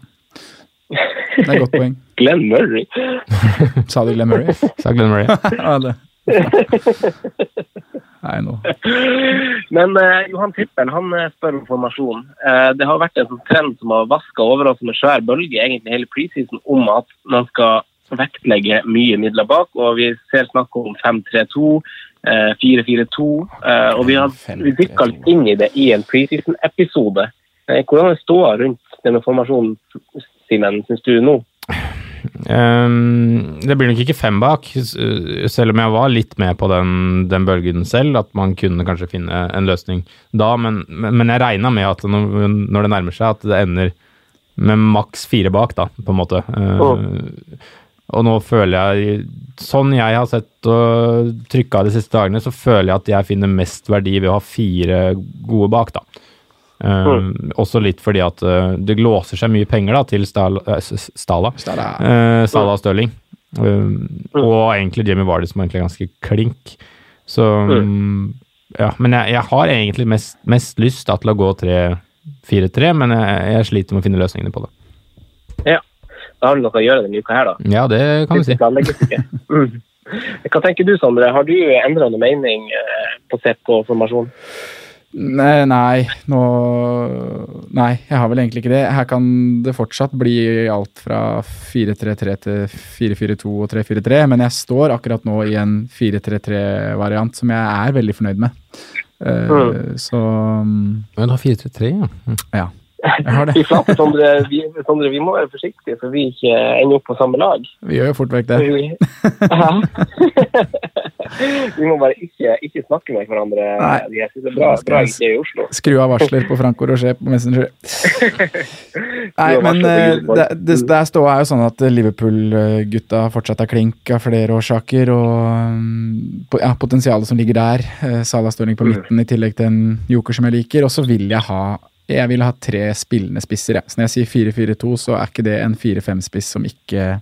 Det er et godt poeng. [laughs] Glenn Murray. [laughs] Sa du Glenn Murray? [laughs] Sa Glenn Murray. ja. Nei, nå. Men eh, Johan Trippel han eh, spør om formasjon. Eh, det har vært en sånn trend som har vaska over oss som en svær bølge egentlig hele preseason om at man skal vektlegge mye midler bak. og Vi ser snakk om 5-3-2, eh, 4-4-2. eh, og vi har vi dykka litt inn i det i en preseason-episode. Eh, hvordan er ståa rundt denne formasjonen, Simen, syns du nå? Um, det blir nok ikke fem bak, selv om jeg var litt med på den, den bølgen selv, at man kunne kanskje finne en løsning da. Men, men, jeg regna med at når, det nærmer seg, at det ender med maks fire bak, da, på en måte. Eh, Og nå føler jeg, sånn jeg har sett og trykka de siste dagene, så føler jeg at jeg finner mest verdi ved å ha fire gode bak, da. Eh, Også litt fordi at uh, det låser seg mye penger da, til Stala, eh, Stala. Stala. Eh, Salah og Stirling. Eh, og egentlig Jamie Vardy som egentlig er ganske klink. Så mm, ja, men jeg, jeg har egentlig mest, mest lyst da, til å gå 3-4-3, men jeg, jeg sliter med å finne løsningene på det. Ja. Da har du noe å gjøre denne uka her, da. Ja, det kan du si. [laughs] Mm. Hva tenker du, Sondre? Har du endra noe mening eh, sett på formasjon? Nei, nei, nå Nei, jeg har vel egentlig ikke det. Her kan det fortsatt bli alt fra 4-3-3 til 4-4-2 og 3-4-3, men jeg står akkurat nå i en 4-3-3-variant som jeg er veldig fornøyd med. Uh, Mm. Så mm, Men du har 4-3-3, ja. Mm. ja. Jeg har flate, Sondre, vi, Sondre, vi må være forsiktige for vi ikke ender opp på samme lag. Vi gjør jo fort vekk det. Vi, [laughs] vi må bare ikke, ikke snakke med hverandre. Nei. De er bra, bra i Oslo. Skru av varsler på Franco Roger på Messenger. [laughs] Nei, men eh, det, det, der ståa er jo sånn at Liverpool-gutta fortsatt er klink av flere årsaker, og mm, ja, potensialet som ligger der. Eh, Salah Stirling på Mm. midten i tillegg til en joker som jeg liker, og så vil jeg ha jeg vil ha tre spillende spisser. Jeg. Så når jeg sier 4-4-2, så er ikke det en 4-5-spiss som ikke,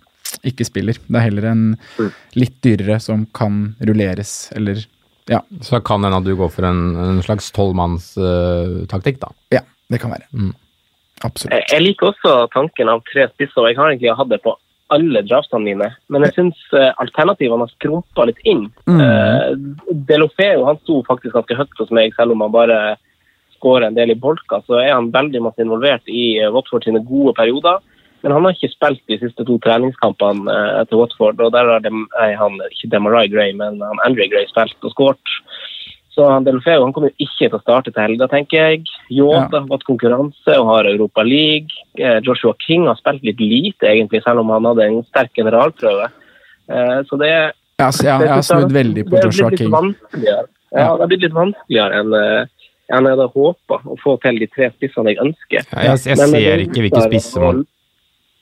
ikke spiller. Det er heller en Mm. litt dyrere som kan rulleres, eller ja, Så kan hende at du går for en, en slags tolvmannstaktikk, da. ja det kan være. Mm. Absolutt. Jeg, jeg liker også tanken av tre spisser, og jeg har egentlig hatt det på alle draftene mine. Men jeg syns alternativene har skrumpa litt inn. Mm. Uh, Delofeo han sto faktisk ganske høyt hos meg, selv om han bare skårer en del i bolka. Så er han veldig masse involvert i eh, Watford sine gode perioder. Men han har ikke spilt de siste to treningskampene eh, til Watford. og Der har de, han, ikke Demarai Gray, men han Andre Gray spilt og skåret. Så han Delofeo han kommer jo ikke til å starte til helga, tenker jeg. Yota har fått konkurranse og har Europa League. Eh, Joshua King har spilt litt lite, egentlig, selv om han hadde en sterk generalprøve. Så det er Ja, jeg, har snudd veldig på Joshua King. Ja, det har blitt litt vanskeligere enn enn jeg hadde håpa å få til de tre spissene jeg ønsker. Ja, jeg, jeg Men- ser ikke hvilke spisser man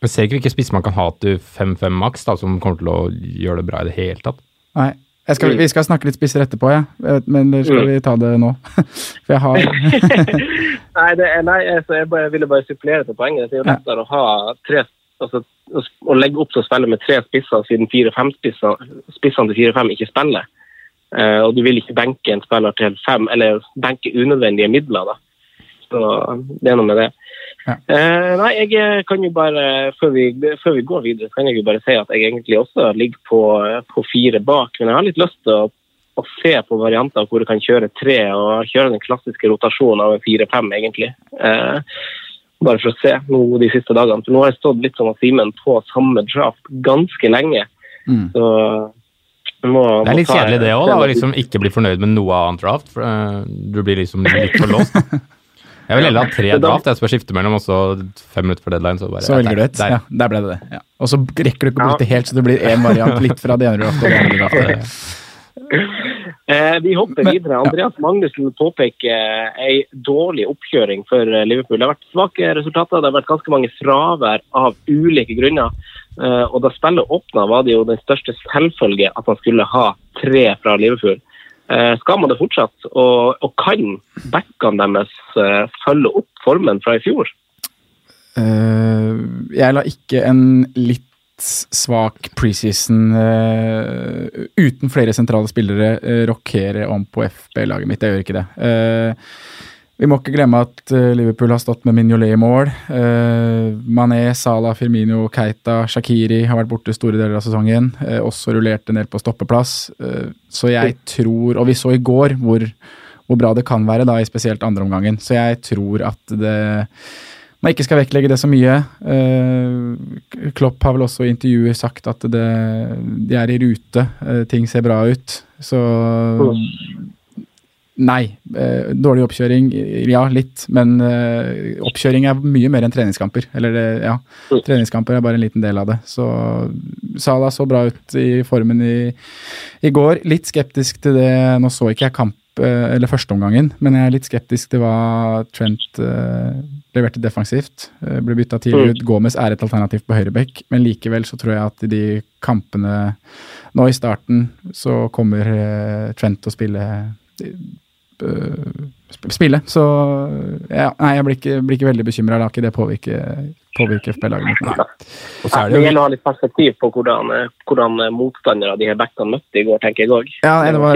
Jeg ser ikke hvilke spisser man kan ha til 5-5 maks, da, som kommer til å gjøre det bra i det hele tatt. Nei. Jeg skal, vi skal snakke litt spisser etterpå, ja. Jeg vet- men skal Mm. vi ta det nå? [laughs] For jeg har [laughs] nei, det er, nei altså, jeg, bare, jeg ville bare supplere til poenget. Det er jo Ja. lettere å ha tre altså, å, legge opp til å spille med tre spisser siden fire-fem spisser, spissene til fire-fem ikke spiller. Eh, og du vil ikke benke en spiller til fem, eller benke unødvendige midler. da. Så det er noe med det. Ja. Eh, nei, jeg eh, kan jo bare, før vi, før vi går videre, kan jeg jo bare si at jeg egentlig også ligger på, på fire bak. Men jeg har litt lyst til å, å se på varianter hvor du kan kjøre tre, og kjøre den klassiske rotasjonen av en fire-fem, egentlig. Eh, bare for å se noe de siste dagene. For nå har jeg stått litt som Simen på samme draft ganske lenge. mm. Så må, Det er litt kjedelig det òg, å liksom ikke bli fornøyd med noe annet draft. For uh, du blir liksom litt for låst. [laughs] Jeg vil heller ha tre draft, jeg skal skifte mellom, og så fem minutter for deadline, så bare Så velger du et. der. Ja, der ble det det. Ja. Og så rekker du ikke å bytte helt, så det blir én variant litt fra det ene draftet og det andre draftet. [laughs] Eh, vi hopper Men- videre. Andreas Magnussen påpeker ei dårlig oppkjøring for eh, Liverpool. Det har vært svake resultater, det har vært ganske mange fravær av ulike grunner. Eh, og da spillet åpna, var det jo den største selvfølge at man skulle ha tre fra Liverpool. Eh, skal man det fortsatt? Og, og kan backene deres eh, følge opp formen fra i fjor? Uh, jeg la ikke en litt svak preseason uh, uten flere sentrale spillere uh, rokere om på FB-laget mitt. Jeg gjør ikke det. Eh, vi må ikke glemme at eh, Liverpool har stått med Mignolet i mål. Eh, Mané, Salah, Firmino, Keita, Shakiri har vært borte store deler av sesongen. eh, også rullerte ned på stoppeplass. Så jeg tror Og vi så i går hvor, hvor bra det kan være, da, i spesielt andre omgangen. Så jeg tror at det man ikke skal vektlegge det så mye. Klopp har vel også i intervjuer sagt at det, de er i rute, ting ser bra ut. Så Nei. eh, dårlig oppkjøring, ja litt. Men eh, oppkjøring er mye mer enn treningskamper. Eller det, ja, treningskamper er bare en liten del av det. Så Salah så bra ut i formen i, i går. Litt skeptisk til det Nå så ikke jeg kamp eh, eller førsteomgangen, men jeg er litt skeptisk til hva Trent eh, leverte defensivt. Eh, ble bytta tidlig ut. Gomez er et alternativ på høyrebekk, men likevel så tror jeg at i de kampene nå i starten så kommer eh, Trent til å spille eh, sp- Spille. Så ja, nei, jeg blir ikke, blir ikke veldig bekymra. La ikke det påvirke, påvirke FB-laget mitt. Nei. Og så er det det gjelder å ha litt perspektiv på hvordan, eh, hvordan eh, motstandere de her backene møtte i går, tenker jeg òg. Ja, det var-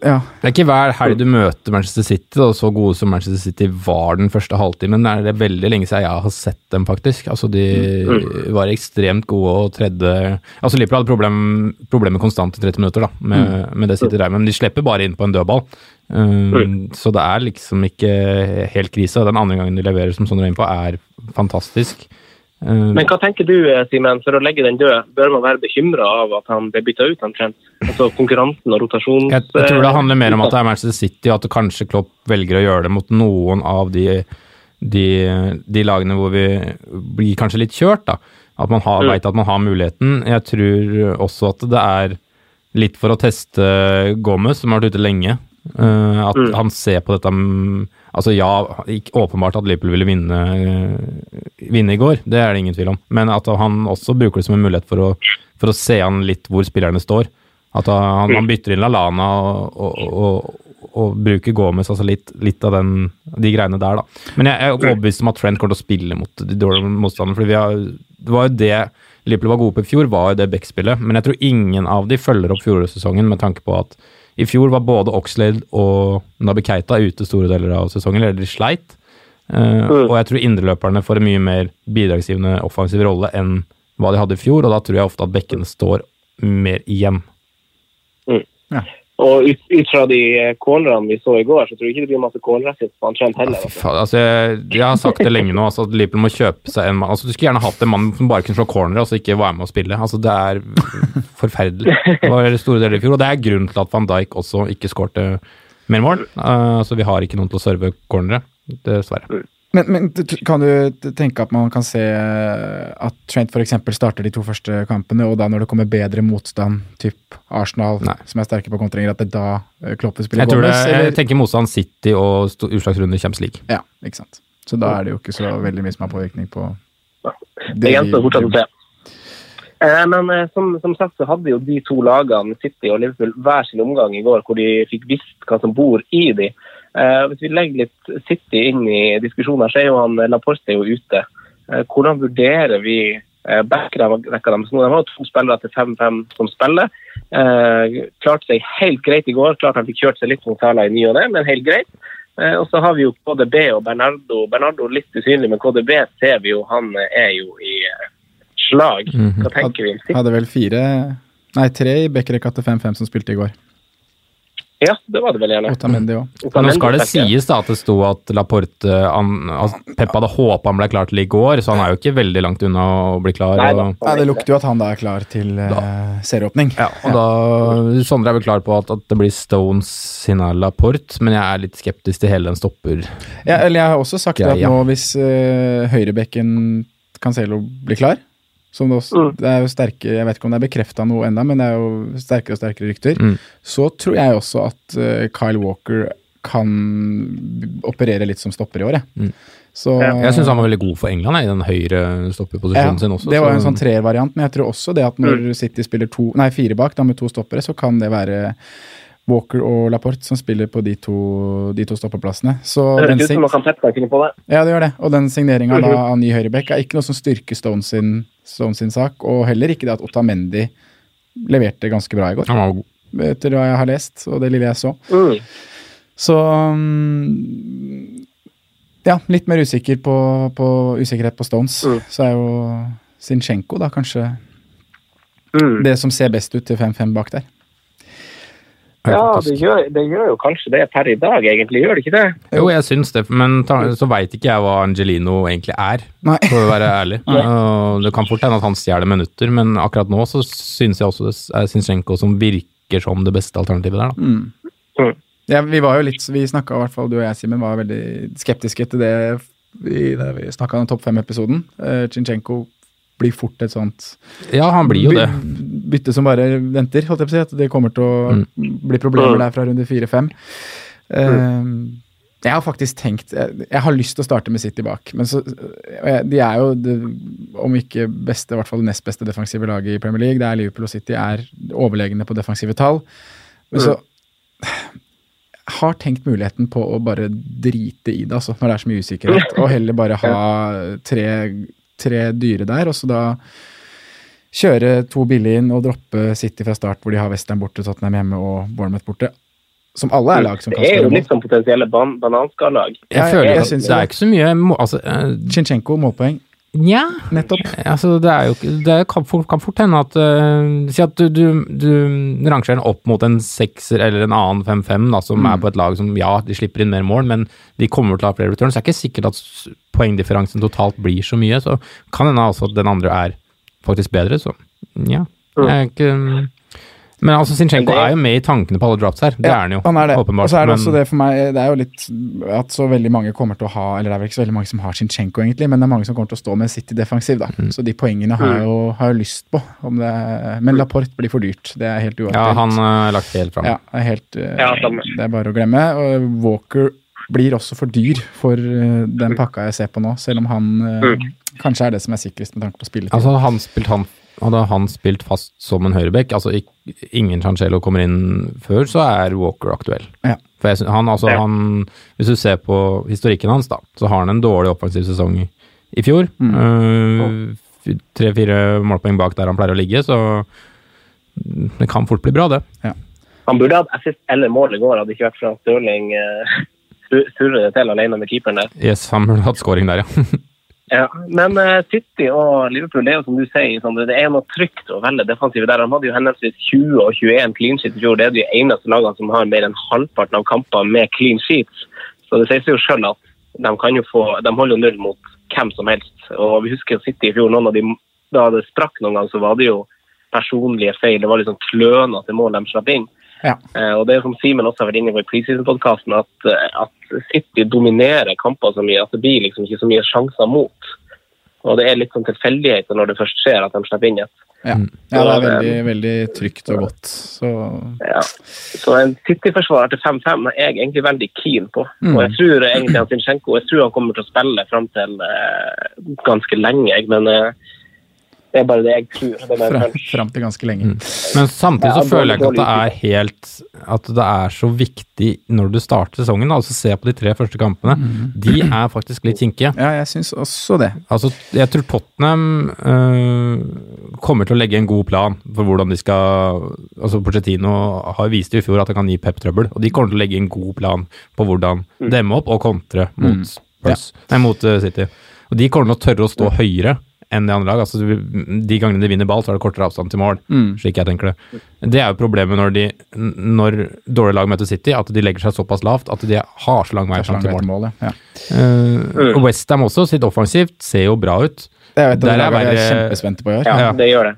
Ja. Det er ikke hver helg du møter Manchester City, og så gode som Manchester City var den første halvtimen. Det er det veldig lenge siden jeg har sett dem, faktisk. Altså, De var ekstremt gode og tredde Altså, Liverpool hadde problem, problemer konstant i 30 minutter da, med, med det City der, men de slipper bare inn på en dødball. Um, Så det er liksom ikke helt krise. Den andre gangen de leverer, som Sondre er inne på, er fantastisk. Um, Men hva tenker du, eh, Simen, for å legge den død? Bør man være bekymra av at han ble bytta ut omtrent? Altså konkurransen og rotasjonen Jeg, jeg tror det handler mer om at det er Manchester City, og at kanskje Klopp velger å gjøre det mot noen av de, de, de lagene hvor vi blir kanskje litt kjørt. da. At man har, Mm. vet at man har muligheten. Jeg tror også at det er litt for å teste Gomez, som har vært ute lenge. Eh, at Mm. han ser på dette mm, Altså ja, ikke åpenbart at Liverpool ville vinne, vinne i går, det er det ingen tvil om. Men at han også bruker det som en mulighet for å, for å se an litt hvor spillerne står. At han, han bytter inn Lallana og, og, og, og bruker Gomez, altså litt, litt av den, de greiene der, da. Men jeg, jeg er overbevist om at Trent kommer til å spille mot de dårlige motstanderne. fordi har, Det var jo det Liverpool var gode på i fjor, var jo det backspillet. Men jeg tror ingen av de følger opp fjorårssesongen med tanke på at i fjor var både Oxlade og Nabi Keita ute store deler av sesongen, eller de sleit. Eh, Og jeg tror indreløperne får en mye mer bidragsgivende offensiv rolle enn hva de hadde i fjor, og da tror jeg ofte at bekkene står mer igjen. Og ut, ut fra de eh, vi så i går, så tror jeg ikke det blir masse cornerassist på han Trent heller. Fy faen, altså, jeg, jeg har sagt det lenge nå, altså, at Liverpool må kjøpe seg en mann altså, Du skulle gjerne hatt en mann som bare kunne slå corner og så ikke være med å spille. Altså, det er forferdelig. Det var store deler i fjor, og det er grunnen til at van Dijk også ikke skårte mer mål. Uh, altså, vi har ikke noen til å serve cornere, dessverre. Men, men kan du tenke at man kan se eh, at Trent f.eks. starter de to første kampene, og da når det kommer bedre motstand, typ Arsenal, Nei. som er sterke på kontringer, at det da Kloppe spiller Jeg, tror det, jeg tenker motstand City og utslagsrunde slik. Champions League. Ja, ikke sant. Så da er det jo ikke så veldig mye som har påvirkning på Det gjenstår fortsatt å se. Eh, Men eh, som, som sagt så hadde jo de to lagene, City og Liverpool, hver sin omgang i går, hvor de fikk visst hva som bor i de. Eh, hvis vi legger litt City inn i diskusjonen, her, så er jo han Laporte jo ute. Hvordan vurderer vi backrekka deres? De har to spillere til 5-5 som spiller. Klarte seg helt greit i går. Klart han fikk kjørt seg litt mot Sala i ny og ne, men helt greit. Og så har vi jo KDB og Bernardo. Bernardo litt usynlig, men KDB ser vi jo, han er jo i eh, slag. Mhm. Hva tenker vi om Hadde vel fire Nei, tre i Bekkerekka til 5-5 som spilte i går. Ja, det var det vel gjerne. Otamendi òg. Nå skal det sies da at det sto at Laporte han, altså, Pep hadde håpa han ble klar til i går, så han er jo ikke veldig langt unna å bli klar. Nei da. og, nei det lukter jo at han da er klar til uh, serieåpning. ja, og da, Sondre er vel klar på at, at det blir Stones sin Laporte, men jeg er litt skeptisk til hele den stopper. Ja, eller jeg har også sagt Ja, at nå hvis uh, høyrebekken Cancelo blir klar som det, også, Mm. det er jo sterke, Jeg vet ikke om det er bekrefta noe ennå, men det er jo sterkere og sterkere rykter. Mm. Så tror jeg også at eh, Kyle Walker kan operere litt som stopper i år, jeg. Mm. Så, Jeg syns han var veldig god for England jeg, i den høyre stopperposisjonen sin også. det var jo en sånn sånn treervariant, men jeg tror også det at når City spiller to, nei, fire bak, da med to stoppere, så kan det være Walker og Laporte som spiller på de to, de to stoppeplassene. Så Det høres ut som man kan tette seg på det. ja, det gjør det. Og den signeringa av ny høyreback er ikke noe som styrker Stones sin, Stone sin sak, og heller ikke det at Otamendi leverte ganske bra i går, Han var god. etter hva jeg har lest, og det lille jeg så. Mm. Så mm, Ja, litt mer usikker på, på usikkerhet på Stones. Mm. Så er jo Zinchenko da kanskje Mm. det som ser best ut til 5-5 bak der. Ja, det gjør, det gjør jo kanskje det per i dag, egentlig. Gjør det ikke det? Jo, jeg syns det, men ta, så veit ikke jeg hva Angelino egentlig er, Nei. for å være ærlig. [laughs] Det kan fort hende at han stjeler minutter, men akkurat nå så syns jeg også det er Zinchenko som virker som det beste alternativet der, da. Mm. Mm. Ja, vi var jo litt, vi snakka i hvert fall, du og jeg, Simen, var veldig skeptiske til det i, da vi snakka om topp fem-episoden. Uh, blir fort et sånt Ja, han blir jo det. bytte som bare venter, holdt jeg på å si. At det kommer til å Mm. bli problemer der fra runde fire-fem. Uh, jeg har faktisk tenkt jeg, jeg har lyst til å starte med City bak, men så De er jo, det, om ikke beste, i hvert fall det nest beste defensive laget i Premier League. Det er Liverpool og City er overlegne på defensive tall. Men så har tenkt muligheten på å bare drite i det, altså, når det er så mye usikkerhet, [laughs] og heller bare ha tre, tre dyre der, og så da kjøre to billige inn og droppe City fra start, hvor de har Western borte, Tottenham hjemme og Bournemouth borte. Som alle er lag som Det er jo litt sånn potensielle ban bananskalag. Jeg føler jeg jeg synes det er ikke så mye må- Altså, uh, Chinchenko, målpoeng. nja Nettopp. Altså, det er jo Det kan kan fort hende at uh, Si at du, du, du rangerer den opp mot en sekser eller en annen 5-5, som som er på et lag som ja, de slipper inn mer mål, men de kommer til å ha flere returns. Det er ikke sikkert at poengdifferansen totalt blir så mye, så kan hende altså at den andre er faktisk bedre, så ja. Jeg er ikke Men altså, Zinchenko er jo med i tankene på alle drops her. Det Ja, er han jo, Han er det. åpenbart. Og så er det men- også det for meg Det er jo litt at så veldig mange kommer til å ha Eller det er vel ikke så veldig mange som har Zinchenko, egentlig, men det er mange som kommer til å stå med City defensiv, da. Mm. Så de poengene har jeg jo, har jeg lyst på. Om det, men Laporte blir for dyrt. Det er helt uaktuelt. Ja, han eh, er lagt helt fram. Ja, det er helt eh, Ja. Det er bare å glemme. Og Walker blir også for dyr for eh, den pakka jeg ser på nå, selv om han eh, kanskje er det som er sikrest med tanke på spilletid. Altså, han spilt, han, hadde han spilt fast som en høyrebekk, altså ingen Cancelo kommer inn før, så er Walker aktuell. Ja. For jeg, sy- han, altså, Ja. han, hvis du ser på historikken hans, da, så har han en dårlig offensiv sesong i, fjor. Mm. Eh, Tre-fire målpoeng bak der han pleier å ligge, så det kan fort bli bra, det. Han burde hatt assist eller mål i går, hadde det ikke vært for at Stirling uh, surrer det til alene med keeperen der. Yes, han burde hatt skåring der, ja. [laughs] Ja, men uh, City og Liverpool det er jo som du sier, Sandre, det er noe trygt og veldig defensivt der. De hadde jo henholdsvis 20 og 21 clean sheets i fjor. Det er de eneste lagene som har mer enn halvparten av kamper med clean sheets. Så det sier seg jo sjøl at de, kan jo få, de holder jo null mot hvem som helst. Og vi husker City i fjor, noen av de, da det sprakk noen gang, så var det jo personlige feil. Det var liksom klønete mål de slapp inn. Ja. Eh, og det er som Simen også har vært inne på i preseason-podkasten, at, eh, at City dominerer kamper så mye at det blir liksom ikke så mye sjanser mot. Og det er litt sånn tilfeldigheter når det først skjer at de slipper inn et. Ja, ja det er veldig, veldig trygt og godt. Så Ja. Så en City-forsvarer til 5-5 er jeg egentlig veldig keen på. Mm. Og jeg tror egentlig at Sinchenko jeg tror han kommer til å spille fram til eh, ganske lenge, men eh, det er bare det jeg tror. Det er fram, fram til ganske lenge. Men samtidig så Ja, føler jeg ikke at det er helt At det er så viktig når du starter sesongen. Altså Se på de tre første kampene. De er faktisk litt kinkige. Ja, jeg syns også det. Altså, jeg tror Tottenham øh, kommer til å legge en god plan for hvordan de skal altså Pochettino har vist i fjor at han kan gi Pep trøbbel, og de kommer til å legge en god plan på hvordan demme opp og kontre mot Spurs, nei, mot øh, City. Og de kommer til å tørre å stå høyere enn det andre lag. Altså, de gangene de vinner ball, så er det kortere avstand til mål, Mm. slik jeg tenker det. Det er jo problemet når, de, når dårlige lag møter City, at de legger seg såpass lavt at de har så lang vei fram til mål. mål, ja. Uh, Westham også, sitt offensivt, ser jo bra ut. Det er et av de lagene jeg er kjempespente på i år. Ja, Ja. det gjør det.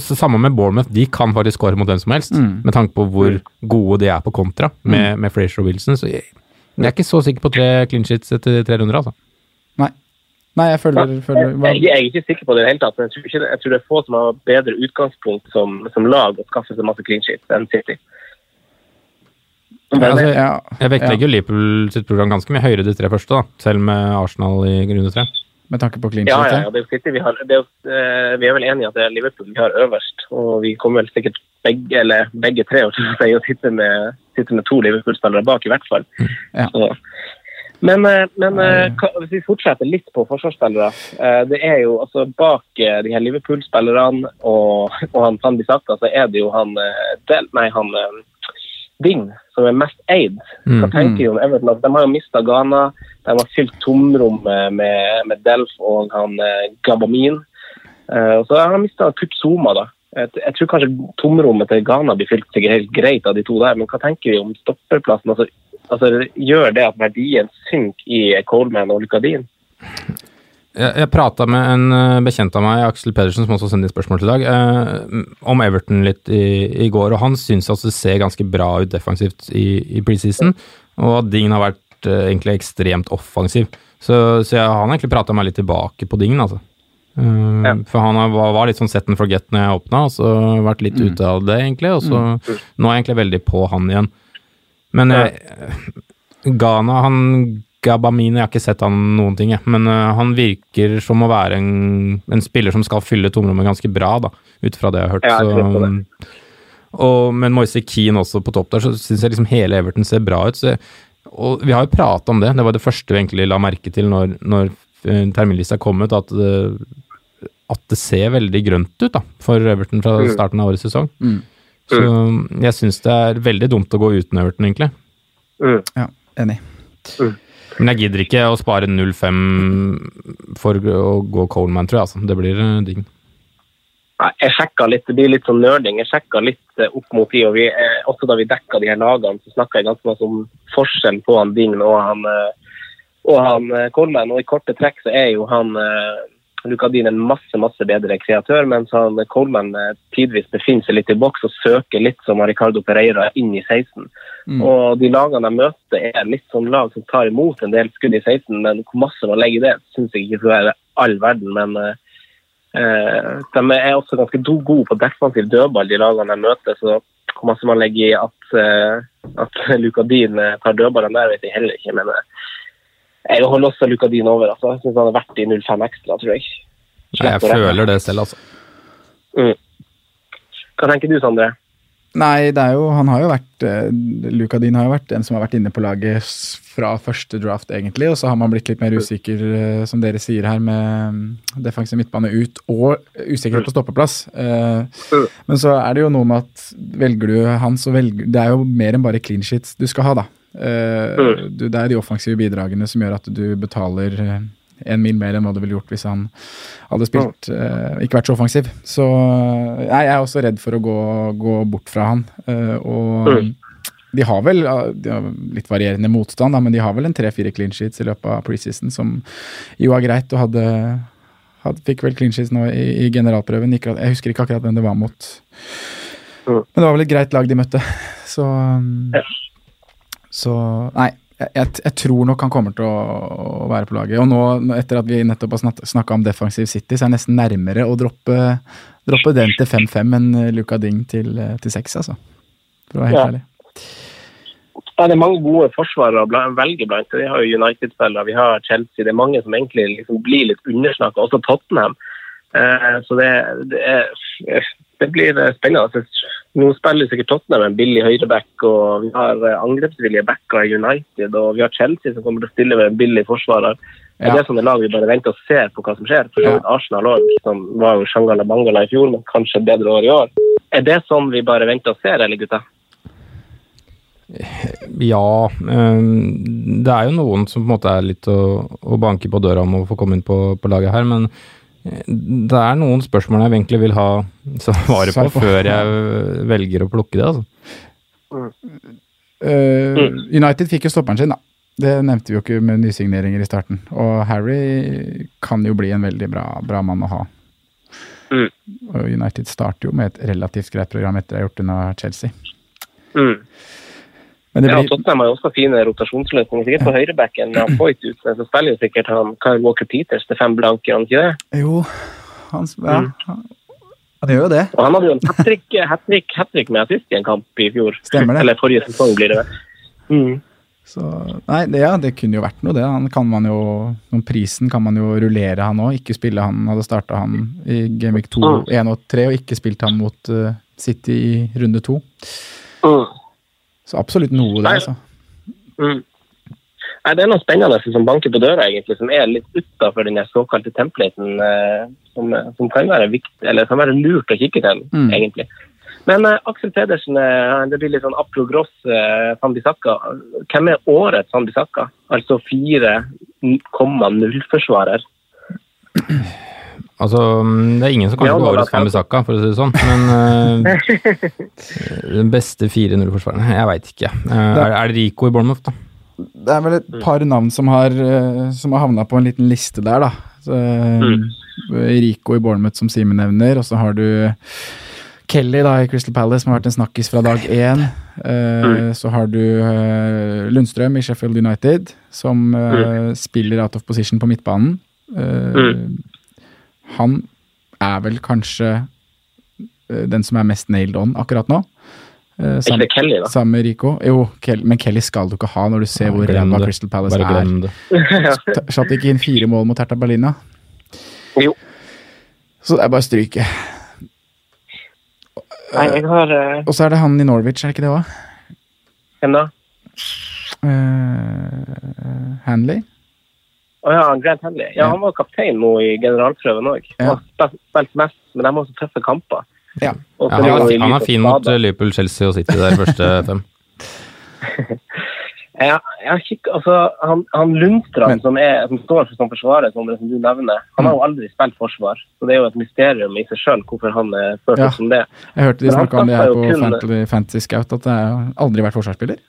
Så Samme med Bournemouth, de kan faktisk skåre mot hvem som helst, Mm. med tanke på hvor gode de er på kontra med, med Frazier og Wilson. Så jeg, jeg er ikke så sikker på tre clean sheets etter tre runder, altså. Nei. Jeg føler, føler Jeg, jeg er ikke sikker på det i det hele tatt, men jeg tror, ikke, jeg tror det er få som har bedre utgangspunkt som, som lag å skaffe seg masse clean sheets enn City. Ja, Altså, ja, Jeg vektlegger jo Liverpool sitt program ganske mye høyere de tre første, da, selv med Arsenal i runde tre. med tanke på clean ja, sheet. ja, ja, det er jo City vi har. Det er jo, eh, vi er vel enige i at det er Liverpool vi har øverst, og vi kommer vel sikkert begge, eller begge tre å til å sitte med, sitte med to Liverpool-spillere bak, i hvert fall. Ja. Så. Men, eh, men eh, hvis vi fortsetter litt på forsvarsspillere eh, Det er jo altså bak de her Liverpool-spillerne og, [laughs] og han Van Saka, så er det jo han Del, Nei, han Ding som er mest eid. Hva Mm. tenker du om Everton? Altså, de har jo mista Ghana. De har fylt tomrommet med, med Delf og han Gabamin. Og så har de mista Kurt Zuma, da. Jeg tror kanskje tomrommet til Ghana blir fylt sikkert helt greit av de to der, men hva tenker vi om stopperplassen? Altså, altså, gjør det at verdien synker i Coleman og Lucadin? Jeg, jeg prata med en eh, bekjent av meg, Aksel Pedersen, som også sendte inn spørsmål til i dag, eh, om Everton litt i, i går. og Han syns altså det ser ganske bra ut defensivt i, i preseason, og at Dingen har vært eh, egentlig ekstremt offensiv. Så, så jeg, han har egentlig prata meg litt tilbake på Dingen, altså. Eh, Ja. For han var, var litt sånn set and forget når jeg åpna, og så vært litt ute av det, egentlig. Og så nå er jeg egentlig veldig på han igjen. Men Ja. eh, Ghana, han Gabamine, jeg har ikke sett han noen ting, jeg. Men eh, han virker som å være en, en spiller som skal fylle tomrommet ganske bra, da, ut fra det jeg har hørt. Ja, jeg så, og, men Moise Keane også på topp der, så syns jeg liksom hele Everton ser bra ut. Så, og vi har jo prata om det, det var det første vi egentlig la merke til når, når eh, terminlista kom ut, at, det- at det ser veldig grønt ut da, for Everton fra starten av årets sesong. Mm. Så jeg syns det er veldig dumt å gå uten Everton, egentlig. Mm. Ja, enig. Men jeg gidder ikke å spare 0,5 for å gå Coleman, tror jeg. Altså. Det blir eh, digg. Jeg sjekka litt, det blir litt sånn nerding. Jeg sjekka litt eh, opp mot de, og vi, eh, også da vi dekka de her lagene, så snakka jeg ganske mye om forskjell på han Dign og han, og han Coleman. Og i korte trekk så er jo han Luka Dean en masse masse bedre kreatør, mens han Coleman eh, tidvis befinner seg litt i boks og søker litt som Ricardo Pereira inn i 16. Og de lagene jeg møter, er litt sånn lag som tar imot en del skudd i 16, men hvor masse man legger i det, syns jeg ikke skal være all verden. Men eh, eh, de er også ganske gode på defensiv dødball, de lagene jeg møter. Så hvor masse man legger i at, eh, at Luka Dean eh, tar dødballene der, vet jeg heller ikke. Men jeg holder også Luka Dean over. Altså. Jeg syns han er verdt de 0,5 ekstra, tror jeg. Nei, jeg føler det selv, altså. Mm. Hva tenker du, Sondre? Nei, det er jo, han har jo vært eh, Luka Dean har jo vært en som har vært inne på laget fra første draft, egentlig. Og så har man blitt litt mer usikker, eh, som dere sier her, med mm, defensiv midtbane ut og usikkerhet på stoppeplass. Eh, men så er det jo noe med at velger du han, så velger Det er jo mer enn bare clean sheets du skal ha, da. Du, det er de offensive bidragene som gjør at du betaler eh, en mil mer enn hva du ville gjort hvis han hadde spilt uh, ikke vært så offensiv. Så jeg er også redd for å gå, gå bort fra han. Uh, og de har vel de har litt varierende motstand, da, men de har vel en tre-fire clean sheets i løpet av preseason, som jo er greit. Og hadde, hadde fikk vel clean sheets nå i, i generalprøven. Ikke, jeg husker ikke akkurat hvem det var mot. Mm. Men det var vel et greit lag de møtte. Så, um, så nei. Jeg, jeg, tror nok han kommer til å, å være på laget. Og nå, etter at vi nettopp har snakka om defensiv City, så er det nesten nærmere å droppe, droppe den til 5-5 enn Luka Ding til, til 6, altså. For å være helt Ja. ærlig. Ja, det er mange gode forsvarere å velge blant. Vi har jo United-spillere, vi har Chelsea. Det er mange som egentlig liksom blir litt undersnakka, også Tottenham. Eh, så det, det, er, det blir eh, spennende. Altså, Nå spiller sikkert Tottenham en billig høyreback, og vi har eh, angrepsvillige backer i United, og vi har Chelsea som kommer til å stille med en billig forsvarer. Ja. Det er sånne lag vi bare venter og ser på hva som skjer. For Ja. Arsenal også, som var jo Shangala Bangala i fjor, men kanskje et bedre år i år. Er det sånn vi bare venter og ser, eller gutta? Ja, øhm, det er jo noen som på en måte er litt å, å banke på døra om å få komme inn på, på laget her, men det er noen spørsmål jeg egentlig vil ha svaret på på. før jeg velger å plukke det. altså. Eh, United fikk jo stopperen sin, da. Det nevnte vi jo ikke med nysigneringer i starten. Og Harry kan jo bli en veldig bra, bra mann å ha. Mm. Og United starter jo med et relativt greit program etter å ha gjort unna Chelsea. Mm. Men det Ja, Tottenham har jo også fine rotasjonsløsninger. Sikkert på høyrebacken. med Foyt ut, så spiller jo sikkert han Kyle Walker Peters til fem blanke, gjør han ikke det? jo, han, ja, mm. han gjør jo det. Og han hadde jo en hat trick- hat med assist i en kamp i fjor. Stemmer det. Eller forrige sesong, blir det vel. Mm. Så, nei, det, ja, det kunne jo vært noe, det. Han kan man jo, Om prisen kan man jo rullere han òg. Ikke spille han hadde starta han i Gameweek 2, 1 og 3, og ikke spilt han mot uh, City i runde 2. Mm. Så absolutt noe der, altså. Mm. Nei, det er noe spennende som banker på døra, egentlig, som er litt utafor den såkalte templaten, eh, som, som kan være viktig, eller kan være lurt å kikke til, Mm. egentlig. Men eh, Aksel Pedersen, eh, det blir litt sånn apro gross eh, Sambisaka. Hvem er årets Sambisaka? Altså 4,0-forsvarer. Altså, mm, Det er ingen som kanskje går til å gå over da- Fambisaka, for å si det sånn, men uh, [laughs] den beste 4-0-forsvareren Jeg veit ikke. Uh, er, er det Rico i Bournemouth, da? Det er vel et par navn som har, eh, som har havna på en liten liste der, da. Så, eh, Rico i Bournemouth, som Simen nevner, og så har du Kelly da i Crystal Palace, som har vært en snakkis fra dag én. Eh, Så har du uh, Lundstrøm i Sheffield United, som eh, spiller out of position på midtbanen. Eh, Han er vel kanskje eh, den som er mest nailed on akkurat nå. Eh, sam- ikke Kelly, da? Sammen med Rico. Jo, Kel men Kelly skal du ikke ha når du ser hvor Glem ræva. Crystal Palace Bare er. [laughs] Satt ikke inn fire mål mot Hertha Berlina? jo. Så det er bare å stryke. Nei, jeg har uh... Og så er det han i Norwich, er det ikke det òg? Hvem da? Hanley? Å ja, Grant Henley. Ja, Ja. han var kaptein nå i generalprøven òg. Ja. Han har spilt mest, men de har så tøffe kamper. Ja. Ja, han, jo han er fin mot skader. eh, Liverpool, Chelsea og City der første [laughs] fem. ja, jeg kikk, altså, han, han Lundstrand, som, er, som står for som forsvarer, som, som du nevner, han har jo aldri spilt forsvar. Så det er jo et mysterium i seg sjøl hvorfor han er ført Ja. som det. Jeg hørte de snakka om det her på kun- Fantasy Scout, at det har aldri vært forsvarsspiller.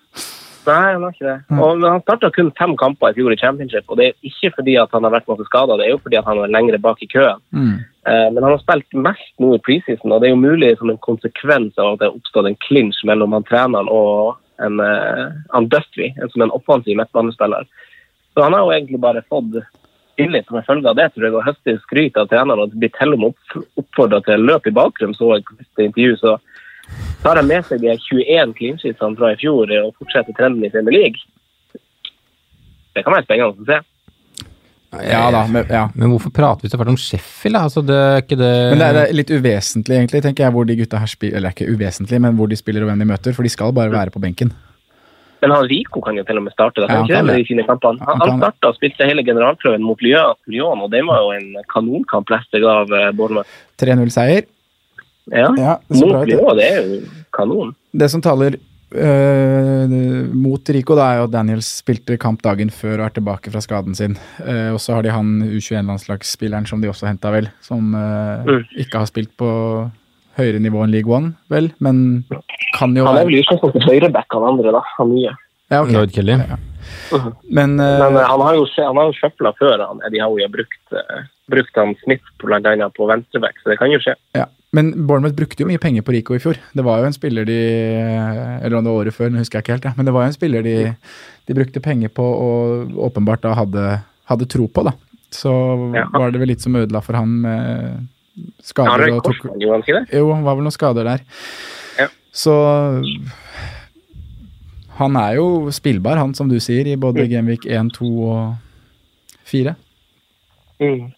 Nei, han har ikke det. Mm. Og, han starta kun fem kamper i fjor i championship, og det er ikke fordi han har vært masse skada, det er jo fordi han er lengre bak i køen. Mm. Eh, men han har spilt mest nå i preseason, og det er jo mulig som en konsekvens av at det har oppstått en clinch mellom han treneren og en, eh, han Duffy, en som en offensiv midtbanespiller. Så han har jo egentlig bare fått tillit som en følge av det, tror jeg, og høstet skryt av treneren og blir til og med opp, oppfordra til løp i bakgrunnen, så jeg siste intervju. Så tar han med seg de 21 clean fra i fjor og fortsetter trenden i Premier League. Det kan være spennende å se. Ja da, men, ja. Men hvorfor prater vi så fælt om Sheffield? Altså, det er ikke det Men det er, det er litt uvesentlig, egentlig, tenker jeg, hvor de gutta her spiller Eller ikke uvesentlig, men hvor de spiller og hvem de møter, for de skal bare være på benken. Men han Rico kan jo til og med starte. Da. Ja, han kan det med de. Han Han, han starta og spilte hele generalprøven mot Lyon, Lyon og det var jo en kanonkamp Leicester av eh, Bournemouth. 3-0-seier. Ja. Ja, det så bra ut. det. Er jo kanon. Det som taler Uh, mot Rico, da, er jo at Daniels spilte kamp dagen før og er tilbake fra skaden sin. Uh, og så har de han U21-landslagsspilleren som de også henta, vel, som uh, Mm. ikke har spilt på høyere nivå enn League One, vel, men kan jo Han er vel utgangspunktet høyreback, han andre, da. Han nye. ja, okay. Lloyd Kelly. Men, øh, Men eh, han har jo, han har jo søpla før han Eddie Howie har brukt, brukt han Smith bl.a. på venstreback, så det kan jo skje. Ja, men Bournemouth brukte jo mye penger på Rico i fjor. Det var jo en spiller de Eller om det var året før, nå husker jeg ikke helt. Ja. Men det var jo en spiller de, de brukte penger på og åpenbart da hadde, hadde tro på, da. Så Ja. var det vel litt som ødela for han med skader røyk og tok? Jo, det var vel noen skader der. Ja. Så han er jo spillbar, han som du sier, i både Genvik 1, 2 og 4. Mm.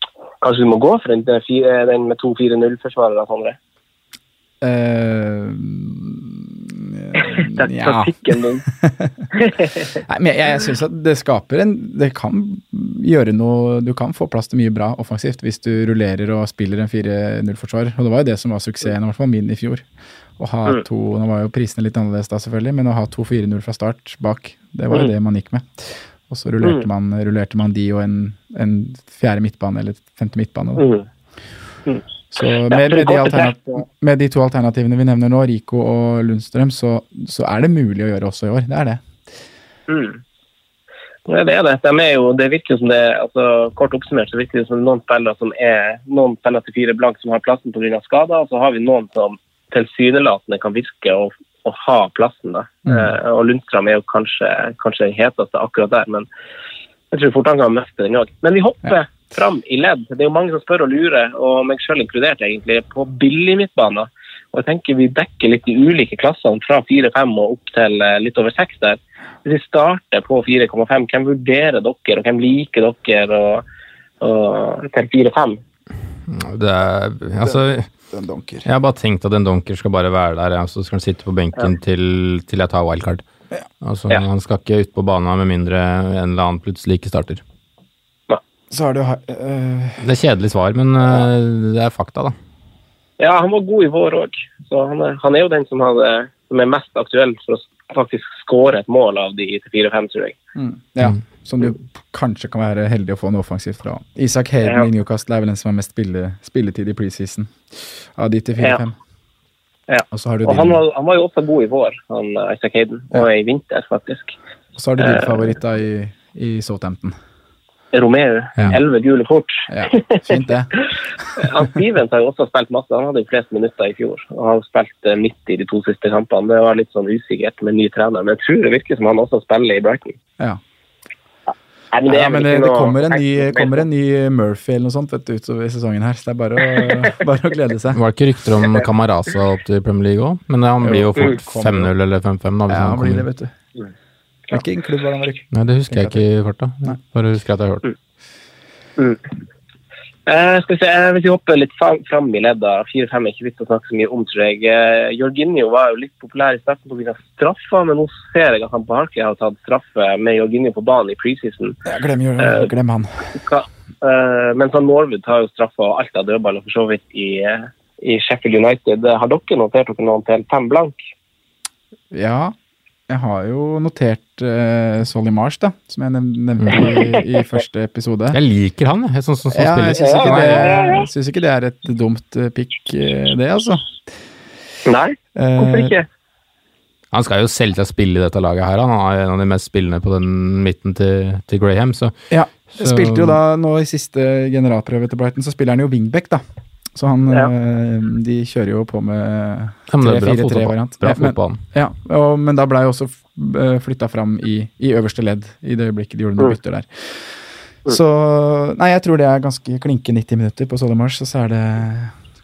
Kanskje du må gå for den, den fire- den med to 4-0-forsvarere, Sondre? Eh, [laughs] Det er ja. [laughs] Nei, men jeg, jeg synes at det skaper en Det kan gjøre noe Du kan få plass til mye bra offensivt hvis du rullerer og spiller en 4-0-forsvarer. Og det var jo det som var suksessen, i hvert fall min i fjor. Å ha Mm. to Nå var jo prisene litt annerledes da, selvfølgelig, men å ha to 4-0 fra start bak, det var jo Mm. det man gikk med. Og så rullerte, Mm. man, rullerte man de og en, en fjerde midtbane, eller femte midtbane. Da. Mm. Så med, med, de med de to alternativene vi nevner nå, Rico og Lundstrøm, så, så er det mulig å gjøre også i år. Det er det. Mm. Ja, det er det. De er jo, det virker som det altså Kort oppsummert så virker det som noen spillere som er noen spiller til fire blank som har plassen pga. skader, og så har vi noen som tilsynelatende kan virke å, å ha plassen. da. Mm. og Lundstrøm er jo kanskje, kanskje heteste akkurat der, men jeg tror fort han kan miste den òg. Men vi hopper fram i ledd. Det er jo mange som spør og lurer, og meg selv inkludert, egentlig, på billig midtbane. Og jeg tenker Vi dekker litt de ulike klassene fra 4-5 og opp til eh, litt over 6 der. Hvis vi starter på 4,5, hvem vurderer dere, og hvem liker dere og, og, til 4-5? Det er, altså, Den donker. jeg har bare tenkt at en donker skal bare være der, ja, så skal han sitte på benken til, til jeg tar wildcard. Altså, Ja. Han skal ikke ut på banen med mindre en eller annen plutselig ikke starter. Ha- øh, Det er kjedelig svar, men uh, det er fakta, da. Ja, han var god i vår òg. Så han er, han er jo den som, hadde, som er mest aktuell for å faktisk skåre et mål av de til 4-5, tror jeg. mm, Ja, Mm. Som du kanskje kan være heldig å få noe offensivt fra. Isak Hayden Ja. i Newcastle er vel den som har mest spille, spilletid i preseason av de til 4-5. Ja. Og så har du Og han var, han var jo også god i vår, han Isak Isaac Hayden, og i vinter, faktisk. og så har du dine favoritter i, i Southampton. Romeo, Ja. elleve gule kort. Ja, fint det. [laughs] Han Stevens har jo også spilt masse. Han hadde jo flest minutter i fjor. Og har spilt eh, midt i de to siste kampene. Det var litt sånn usikkert med ny trener, men jeg tror det virker som han også spiller i Brighton. Ja. Nei, men ja, er men det, det kommer en ny, kommer en ny Murphy eller noe sånt vet du, utover sesongen her, så det er bare å, [laughs] bare å glede seg. Var det ikke rykter om Kamaraza opp til Premier League òg? Men han blir jo fort Mm, 5-0 eller 5-5. da, hvis Ja, han blir det, vet du. Hvilken klubb var det han var i? Nei, det husker jeg ikke i farta. Bare husker at jeg har hørt. Eh, skal vi se, eh, Hvis vi hopper litt fram, i ledda, 4-5 er ikke vits å snakke så mye om, tror jeg. Eh, Jorginho var jo litt populær i starten pga. straffa, men nå ser jeg at han på Harkley har tatt straffe med Jorginho på banen i preseason. Ja, glem, Eh, glem han. Hva- eh, mens han Norwood tar jo straffa og alt av dødballer for så vidt i, eh, i Sheffield United. Eh, Har dere notert dere noen til fem blank? Ja. Jeg har jo notert uh, Solly Marsh, da, som jeg nevnte i, [laughs] i første episode. Jeg liker han, jeg, sånn som som Ja, jeg spiller. syns ikke, ikke det er et dumt uh, pick, uh, det, altså. Nei, hvorfor ikke? ikke? Han skal jo selvsagt spille i dette laget her. Han er en av de mest spillende på den midten til, til Graham, så Ja, Så- spilte jo da nå i siste generalprøve til Brighton, så spiller han jo wingback, da. Så han Ja. eh, De kjører jo på med ja, men det er bra 3-4-3 fotball. variant. Bra Ja, og, men da blei jo også flytta fram i, i øverste ledd i det øyeblikket de gjorde noen Mm. bytter der. Så Nei, jeg tror det er ganske klinke 90 minutter på Solimars, og så er det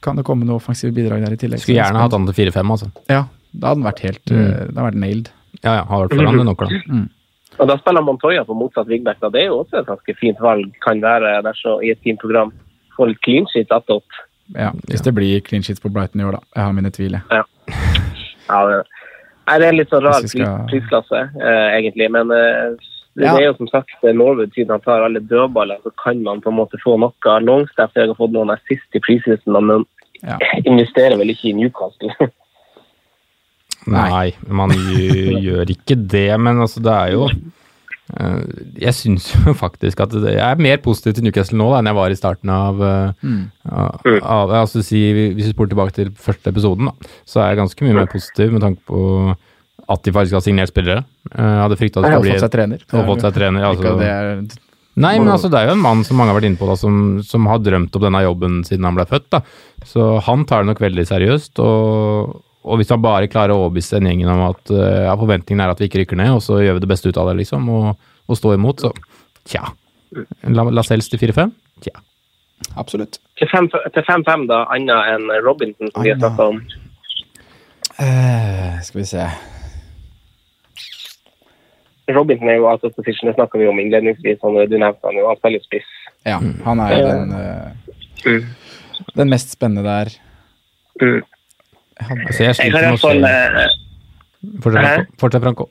kan det komme noe offensive bidrag der i tillegg. Skulle gjerne hatt han til 4-5, altså. Ja, da hadde den vært helt Mm. eh, Da hadde vært nailed. Ja, ja, har vært foran det nok, da. Og da spiller Montoya på motsatt wingback. da. Det er jo også et ganske fint valg, kan være dersom i et fint program. Få litt clean sheet attåt. Ja, Hvis det blir clean sheets på Brighton i år, da. Jeg har mine tvil, jeg. Ja, det, nei, det er en litt sånn rar skal- prisklasse, eh, egentlig. Men eh, det, Ja. det er jo som sagt eh, Norwood, siden han tar alle dødballer, så kan man på en måte få noe. Longstaff har fått noen assist i prisklassen, men Ja. [laughs] investerer vel ikke i Newcastle. [laughs] Nei. Man gjør, ikke det, men altså, det er jo Jeg syns jo [laughs] faktisk at jeg er mer positiv til Newcastle nå da, enn jeg var i starten av, eh, Mm. av, av altså, si, Hvis vi spoler tilbake til første episoden, da, så er jeg ganske mye mer positiv med tanke på at de faktisk har signert spillere. Eh, Jeg hadde frykta at det Og skulle bli fått seg trener. og fått seg trener. Altså, er Nei, men altså, det er jo en mann som mange har vært inne på, da, som, som har drømt om denne jobben siden han ble født. da. Så han tar det nok veldig seriøst. Og, og hvis han bare klarer å overbevise den gjengen om at uh, ja, forventningen er at vi ikke rykker ned, og så gjør vi det beste ut av det, liksom, og, og stå imot, så tja. La, Lascelles til 4-5? Tja. Absolutt. Til 5 til 5-5, da, annet enn Robinson, som vi har snakka om. Eh, skal vi se Robinson er jo out of position, det snakka vi om innledningsvis. Han, du nevnte han jo, han spiller spiss. Ja, han er jo den, mm. den mest spennende der. Mm. Altså, jeg sliter med å se eh, Fortsett, Franco. Fortsett, Franco.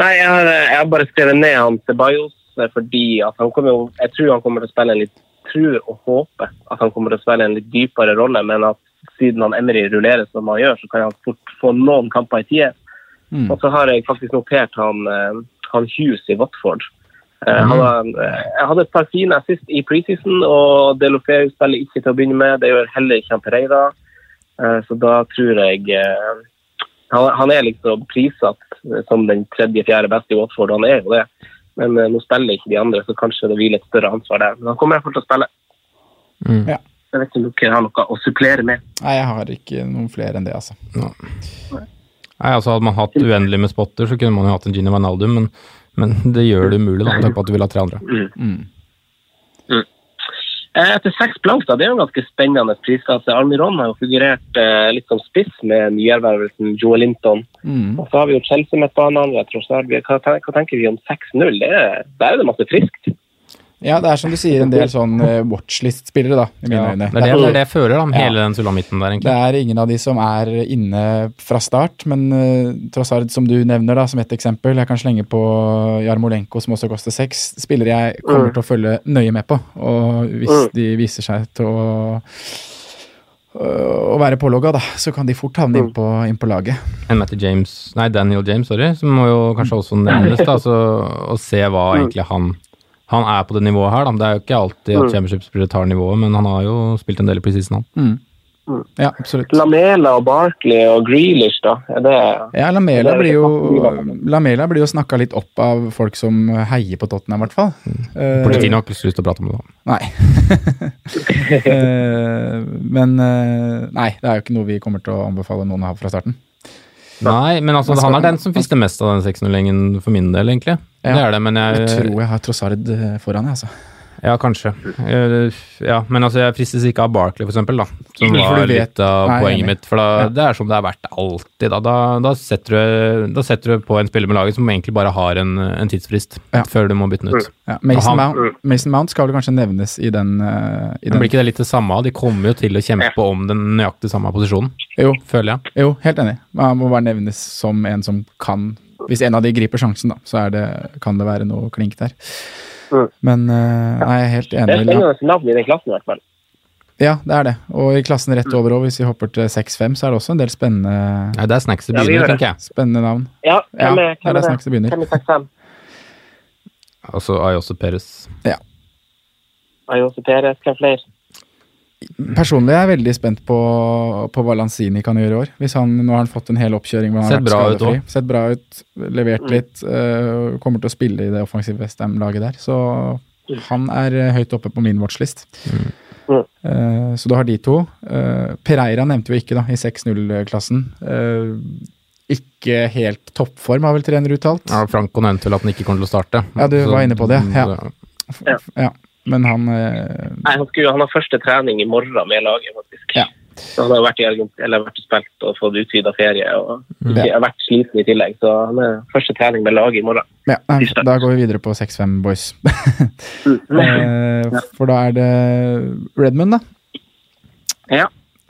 Nei, jeg har, jeg har bare skrevet ned han Ceballos Bajos fordi at han kommer jo Jeg tror han kommer til å spille en litt tror og håper at han kommer til å spille en litt dypere rolle, men at siden han Emry rullerer som han gjør, så kan han fort få noen kamper i tide. Mm. Og så har jeg faktisk notert han, eh, han Hughes i Watford. Mm. han har, eh, jeg hadde et par fine assist i preseason, og Delofeu spiller ikke til å begynne med. Det gjør heller ikke han Pereira. Eh, så da tror jeg eh, han, han er liksom prissatt som den tredje-fjerde beste i Watford. Han er jo det. Men eh, nå spiller ikke de andre, så kanskje det hviler et større ansvar der. Men han kommer iallfall til å spille. Mm. Ja. Jeg vet ikke om dere har noe å supplere med. Nei, jeg har ikke noen flere enn det, altså. Nei, altså Hadde man hatt uendelig med spotter, så kunne man jo hatt en Gini Wijnaldum, men, men det gjør det umulig, da, med på at du vil ha tre andre. Mm. Eh, Etter seks da, det er jo ganske spennende prisklasse. Almiron har jo figurert eh, litt som spiss med nyervervelsen Joe Linton. Mm. Og så har vi jo Chelsea midtbanen. Hva, hva tenker vi om 6-0? Det er- Der er det masse friskt. Ja, det er som du sier, en del sånn uh, watchlist-spillere, da, i mine Ja, øyne. det, er det, det er det jeg føler, da, med Ja. hele den sulamitten der, egentlig. Det er ingen av de som er inne fra start, men uh, Trossard, som du nevner da, som et eksempel, jeg kan slenge på Jarmolenko, som også koster seks, spillere jeg kommer Mm. til å følge nøye med på. Og hvis Mm. de viser seg til å å være pålogga, da, så kan de fort havne inn på, inn på laget. En Matty James, nei Daniel James, sorry, som må jo kanskje også nevnes, da, så å se hva egentlig han han er på det nivået her, da. Det er jo ikke alltid at championship-spillere tar nivået, men han har jo spilt en del i preseason, han. Mm. Ja, absolutt. Lamela og Barkley og Grealish, da. Er det Ja, Lamela Det blir jo, Lamela blir jo snakka litt opp av folk som heier på Tottenham, i hvert fall. Mm. Uh, Politiet har ikke lyst til å prate om det. da. Nei. uh, [laughs] men uh, nei, det er jo ikke noe vi kommer til å anbefale noen å ha fra starten. Nei, men altså, han er den som fister mest av den 6-0-gjengen for min del, egentlig. Ja. Det er det, men Jeg jeg, tror jeg har Trossard eh, foran, jeg, altså. Ja, kanskje. Eh, Ja, men altså, jeg fristes ikke av Barkley, for eksempel, da. Som var litt av Nei, poenget mitt. For da, Ja. det er som det har vært alltid, da. Da, da, setter du, da setter du på en spiller med laget som egentlig bare har en, en tidsfrist Ja. før du må bytte den ut. Ja, Mason, Han- Mount, Mason Mount skal vel kanskje nevnes i den, uh, i den blir ikke det litt det samme? De kommer jo til å kjempe om den nøyaktig samme posisjonen, Jo, føler jeg. jo, helt enig. Han må bare nevnes som en som kan Hvis en av de griper sjansen, da, så er det, kan det være noe klink der. Mm. Men uh, nei, jeg er helt enig. Det er spennende navn i den klassen, i hvert fall. Ja, det er det. Og i klassen rett over òg, hvis vi hopper til 6-5, så er det også en del spennende, Ja, det er snacks det begynner, ja, tenker jeg. spennende navn. Ja, Ja, hvem er, det er Snacks det er begynner. Og så 6-5? Altså Ayose Perez. Ayose Perez, hvem flere? Personlig er jeg veldig spent på, på hva Lanzini kan gjøre i år. Hvis han, nå har han fått en hel oppkjøring hvor han Sett har vært bra ut skadefri. Sett bra ut, levert litt, Uh, kommer til å spille i det offensive Westham-laget der. Så han er øh, høyt oppe på min watchlist. Mm. Uh, så du har de to. Uh, Pereira nevnte vi ikke da, i 6-0-klassen. Uh, ikke helt toppform, har vel trener uttalt. Ja, Franco nevnte vel at han ikke kommer til å starte. Ja, du var inne på det, ja. Ja. Ja, men han eh, Nei, han, skulle, han har første trening i morgen med laget, faktisk. Ja. Så han har vært i eller vært spilt og fått utvida ferie og ikke, har vært sliten i tillegg. Så han er første trening med laget i morgen. Ja, da går vi videre på 6-5 boys. [laughs] Mm. Eh, for da er det Redmond, da. Ja.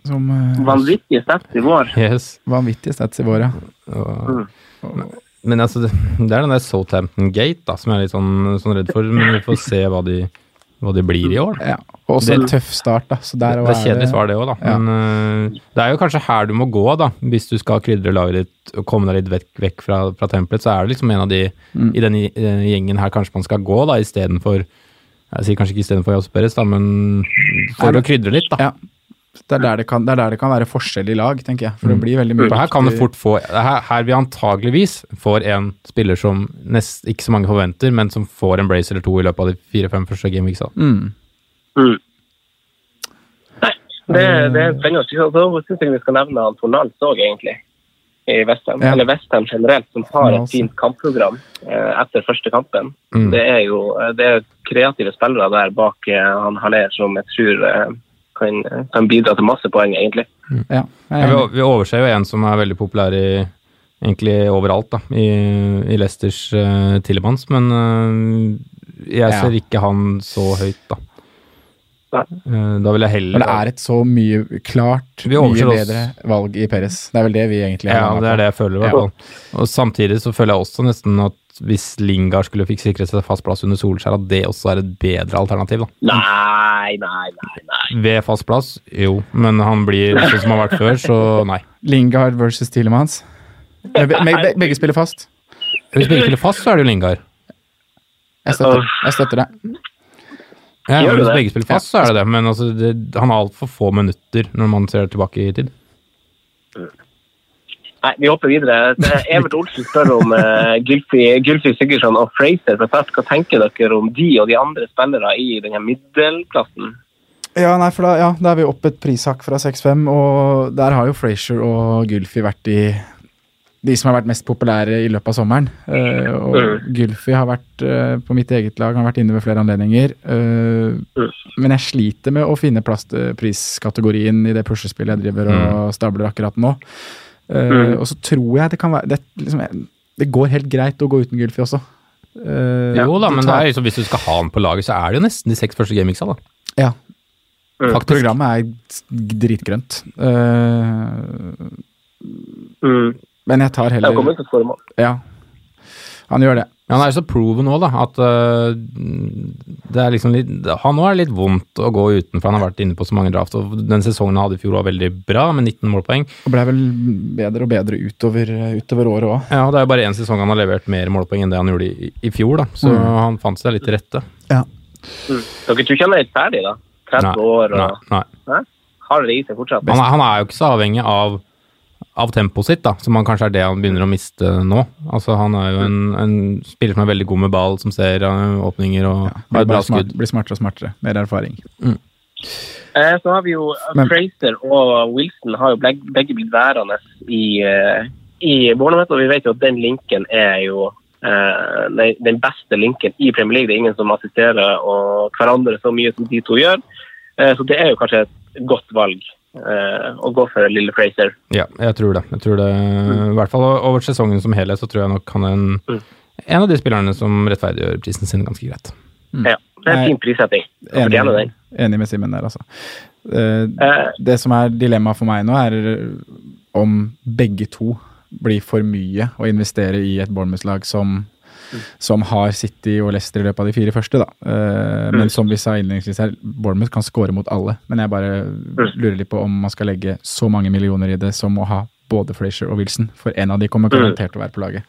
Som eh, Vanvittige stats i vår. Yes. vanvittige stats i vår, ja. Og, men altså, det, det er den der Southampton Gate da, som jeg er litt sånn, sånn redd for. Men vi får se hva de, hva det blir i år. ja. Også Det- en tøff start, da. Det er kjedelig svar, det òg, da. Ja. Men uh, det er jo kanskje her du må gå, da. Hvis du skal krydre laget ditt og komme deg litt vekk, vekk fra, fra tempelet, så er det liksom en av de Mm. i denne eh, gjengen her kanskje man skal gå, da, istedenfor Jeg sier kanskje ikke istedenfor Jose Perez, da, men for å krydre litt, da. Ja. Det er, der det, kan, det er der det kan være forskjell i lag, tenker jeg. For det blir veldig mye her kan det fort få Her, her vi antageligvis får en spiller som nest, ikke så mange forventer, men som får en brace eller to i løpet av de fire-fem første gameweeksa. mm. Mm. Nei, det, det er spennende. Så syns jeg vi skal nevne Anton Tornals òg, egentlig. I Westham. Ja. Eller Westham generelt, som har et fint kampprogram eh, etter første kampen. Mm. Det er jo eh, det er kreative spillere der bak eh, han Haller som jeg tror eh, kan, kan bidra til masse poeng, egentlig. Ja, jeg er Ja, vi, vi overser jo en som er veldig populær i egentlig overalt, da, i, i Leicesters uh, Tillemanns, men uh, jeg Ja. ser ikke han så høyt, da. Eh, da vil jeg heller Men det er et så mye klart mye oss. bedre valg i Perez. Det er vel det vi egentlig har. Ja, det er det jeg føler, i hvert fall. Og samtidig så føler jeg også nesten at hvis Lingard skulle fikk sikret seg fast plass under Solskjær, at det også er et bedre alternativ, da. Nei, nei, nei. nei. Ved fast plass, jo, men han blir sånn som han har vært før, så nei. Lingard versus Tilemans. Be be be begge spiller fast. Hvis begge spiller fast, så er det jo Lingard. Jeg støtter, jeg støtter det. Ja, Gjør hvis det? begge spiller fast, så er det det, men altså, det, han har altfor få minutter når man ser tilbake i tid. Nei, Vi hopper videre. Evert Olsen spør om uh, Gylfi, Gylfi Sigurdsson og Fraser. Hva tenker dere om de og de andre spillere i denne middelklassen? Ja, nei, for da, ja, da er vi opp et prishakk fra 6-5, og der har jo Frazier og Gylfi vært de, de som har vært mest populære i løpet av sommeren. Uh, og Mm. Gylfi har vært uh, på mitt eget lag, har vært inne ved flere anledninger. Uh, Mm. men jeg sliter med å finne plass til priskategorien i det puslespillet jeg driver og stabler akkurat nå. Eh, Mm. Og så tror jeg det kan være det, liksom, det går helt greit å gå uten Gylfi også. Eh, jo da, men det tar- er hvis du skal ha han på laget, så er det jo nesten de seks første gamingsa, da. Ja, Mm. Faktisk. Programmet er dritgrønt. Uh, Mm. Men jeg tar heller kommer til å. Ja, han gjør det. Men han er jo så proven nå, da, at uh, det er liksom litt Han nå er litt vondt å gå utenfor. han har vært inne på så mange draft. Og den sesongen han hadde i fjor, var veldig bra, med 19 målpoeng. Og ble vel bedre og bedre utover, utover året òg. Ja, og Det er jo bare én sesong han har levert mer målpoeng enn det han gjorde i, i fjor, da. Så Mm. han fant seg litt til rette. Mm. Dere tror ikke han er helt ferdig, da? 30 Nei, år og Nei, nei. Hæ? Har det i seg fortsatt? Han, er, han er jo ikke så avhengig av, av tempoet sitt, da, som han kanskje er det han begynner å miste nå. Altså, Han er jo en, en spiller som er veldig god med ball, som ser øh, åpninger og har et bra smart, skudd. blir smartere og smartere. Mer erfaring. Eh, så har vi jo Men- Fraser og Wilson har jo begge, begge blitt værende i, eh, i Bournemouth, og vi vet jo at den linken er jo eh, den, den beste linken i Premier League. Det er ingen som assisterer og hverandre så mye som de to gjør. Eh, så det er jo kanskje et godt valg eh, å gå for lille Fraser. Ja, jeg tror det. Jeg tror det I hvert fall over sesongen som helhet, så tror jeg nok han er en, Mm. en av de spillerne som rettferdiggjør prisen sin ganske greit. Ja, det er en fin prissetting. Enig, enig med Simen der, altså. Eh, Eh, det som er dilemmaet for meg nå, er om begge to blir for mye å investere i et Bournemouth-lag som som har City og Leicester i løpet av de fire første. da. Eh, Men som vi sa innledningsvis her, Bournemouth kan score mot alle. Men jeg bare lurer litt på om man skal legge så mange millioner i det som å ha både Frazier og Wilson, for en av de kommer garantert til å være på laget.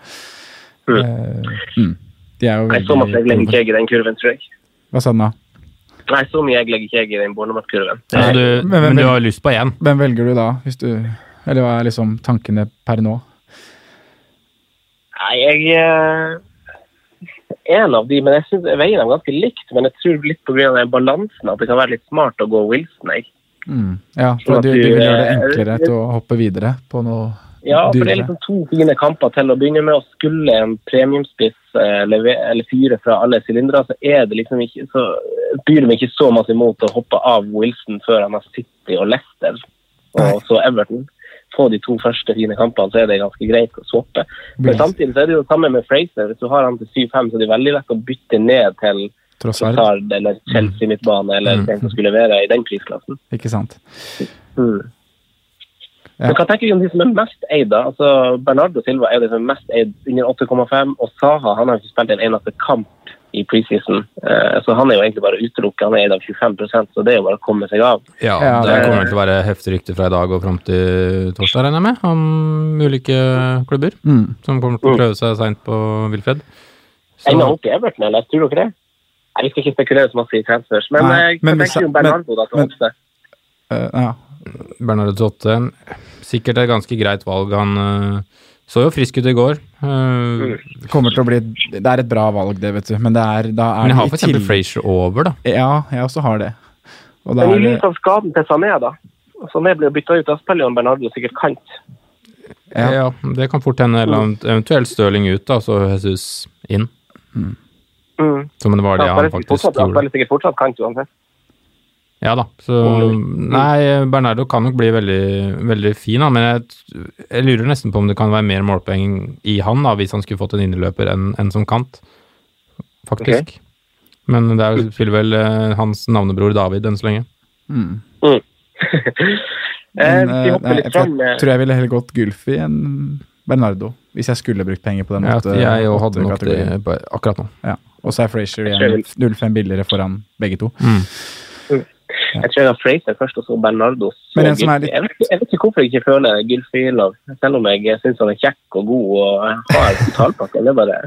Uh, mm. De er jo Nei, så masse jeg legger ikke jeg i den kurven, tror jeg. Hva sa den da? Nei, så mye jeg legger ikke jeg i den Bournemouth-kurven. Ja, Men- men- men du har lyst på én. Hvem velger du da, hvis du Eller hva er liksom tankene per nå? Nei, jeg eh, En av de, men jeg synes jeg veier dem ganske likt. Men jeg tror litt pga. den balansen at det kan være litt smart å gå Wilson. Jeg. Mm. Ja, Sånn for at du, du, vil gjøre det eh, enklere til å hoppe videre på noe Ja, for det er liksom to fine kamper til å begynne med. Og skulle en premiumspiss eh, eller fyre fra alle sylindere, så er det liksom ikke så byr de ikke så masse imot å hoppe av Wilson før han har City og Leicester og så Everton. Få de to første fine kampene, så er det ganske greit å swappe. Men samtidig så er det jo samme med Fraser. Hvis du har han til 7-5, så er det veldig lett å bytte ned til Trossard, Trossard eller Chelsea midtbane eller Mm. den som skulle være i den prisklassen. ikke sant? Mm. Ja. Men hva tenker vi om de som er mest eid? da? Altså, Bernardo Silva er jo de som er mest eid under 8,5, og Saha han har ikke spilt en eneste kamp i preseason. Eh, så han er jo egentlig bare utelukket. Han er eid av 25 så det er jo bare å komme seg av. Ja, det kommer til å være heftig rykte fra i dag og fram til torsdag, regner jeg med, om ulike klubber Mm. som kommer til å prøve seg seint på Wilfred. Så- Enda opp i Everton, eller tror dere det? Jeg skal ikke spekulere så masse i transfers, men Nei, eh, men tenker du om Bernardo da til Åtte? odds? Eh, ja. Bernardo Totte, sikkert et ganske greit valg. Han eh, så jo frisk ut i går. Uh, Det kommer til å bli Det er et bra valg, det, vet du. Men det er, da er Men jeg har f.eks. tillegg- Frazier over, da. Ja, jeg også har det. Og da Men i lys det av skaden til Sané, da? Sané blir bytta ut, da spiller Bernardo sikkert kant. Ja. Ja. det kan fort hende. Eller eventuelt Støling ut, da, så Jesus inn. Mm. Som det var det Ja, han faktisk fortsatt, han gjorde. spiller sikkert fortsatt kant uansett. Ja da. Så Nei, Bernardo kan nok bli veldig, veldig fin, da, men jeg, jeg lurer nesten på om det kan være mer målpoeng i han da, hvis han skulle fått en innerløper enn en som kant. Faktisk. Men det er, spiller vel eh, hans navnebror David enn så lenge. mm. [laughs] Eh, Men, eh, nei, jeg tror, eh, jeg ville heller gått Gulfi enn Bernardo, hvis jeg skulle brukt penger på den Ja, jeg jo hadde nok det akkurat nå. Ja. Og så er Frazier Jeg tror jeg igjen 0,5 billigere foran begge to. Jeg tror jeg har Fraser først, og så Bernardo. Så litt- jeg, vet, jeg vet ikke hvorfor jeg ikke føler Gylfi lov, selv om jeg syns han er kjekk og god og har totalpakke. Det er bare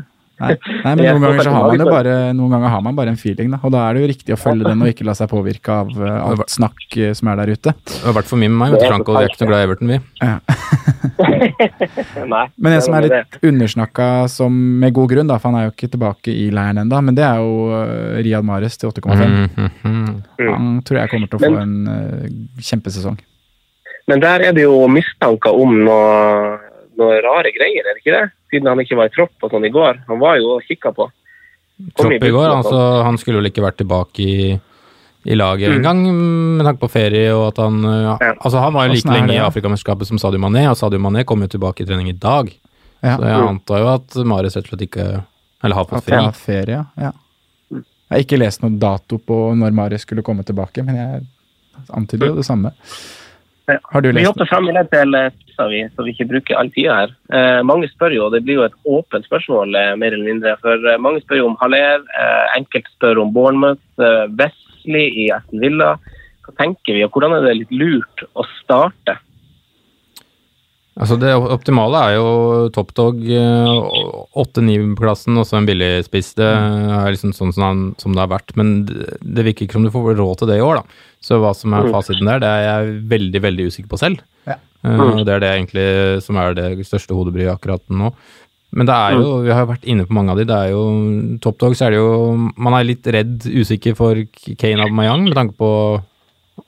Nei, nei men noen ganger, så har man jo bare, noen ganger har man bare en feeling, da. Og da er det jo riktig å følge den og ikke la seg påvirke av eh, alt snakk eh, som er der ute. Det har vært for mye med meg, vet du, Franco. Vi er ikke noe glad i Everton, vi. Ja. [laughs] [laughs] Men en som er litt undersnakka som med god grunn, da, for han er jo ikke tilbake i leiren ennå, men det er jo eh, Riyad Mahrez til 8,5. Mhm, mhm. Han tror jeg kommer til å få Men- en kjempesesong. Men der er det jo mistanker om noe, noe rare greier, er det ikke det? Siden han ikke var i tropp og sånn i går. Han var jo og kikka på. Kom Tropp i går, altså, han skulle vel ikke vært tilbake i, i laget engang med tanke på ferie og at han ja, Ja. Altså, han var jo like Hvordan lenge i? Afrikamesterskapet som Sadio Mané, og Sadio Mané kom jo tilbake i trening i dag. Ja. Så jeg antar jo at Marius rett og slett ikke Eller har fått ferie. ferie, ja. Jeg har ikke lest noen dato på når Marius skulle komme tilbake, men jeg antyder jo det samme. Har du Vi hopper frem i det til eh, vi, så vi ikke bruker all tida her. Eh, mange spør jo, og det blir jo et åpent spørsmål, eh, mer eller mindre. For eh, mange spør jo om Haller, eh, enkelte spør om Bournemouth, eh, Wesley i Aston Villa. Hva tenker vi, og hvordan er det litt lurt å starte? Altså Det optimale er jo toppdog, åtte-ni-plassen og så en billig spiss. Det er liksom sånn som, han, som det har vært, men det, virker ikke som du får råd til det i år. da. Så hva som er fasiten der, det er jeg veldig veldig usikker på selv. Ja. Eh, det er det egentlig som er det største hodebryet akkurat nå. Men det er jo, vi har jo vært inne på mange av de, det er jo toppdog, så er det jo Man er litt redd, usikker for Kane Abmayang med tanke på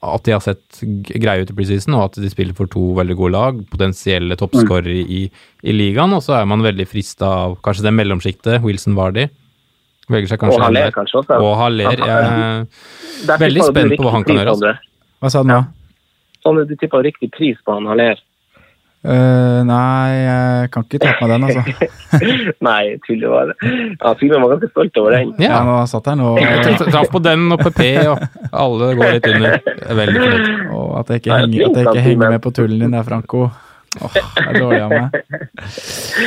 at de har sett greie ut i preseason, og at de spiller for to veldig gode lag, potensielle toppskårere i, i ligaen, og så er man veldig frista av kanskje det mellomsjiktet, Wilson Vardy. Velger seg Og kanskje Haller en der. kanskje også. Og Haller. Jeg, er veldig spent på hva han kan gjøre. Hva sa du nå? Om du tipper riktig pris på han Haller. Eh, nei, jeg kan ikke ta på meg den, altså. [laughs] Nei, tuller bare. Ja, Simen var ganske stolt over den. Ja, ja, nå satt jeg nå tra- traff på den og PP, og alle går litt under. Er veldig fornøyd. Og at jeg ikke Nei, henger, at jeg ikke henger med på tullen din der, Franco. Åh, det er dårlig av meg.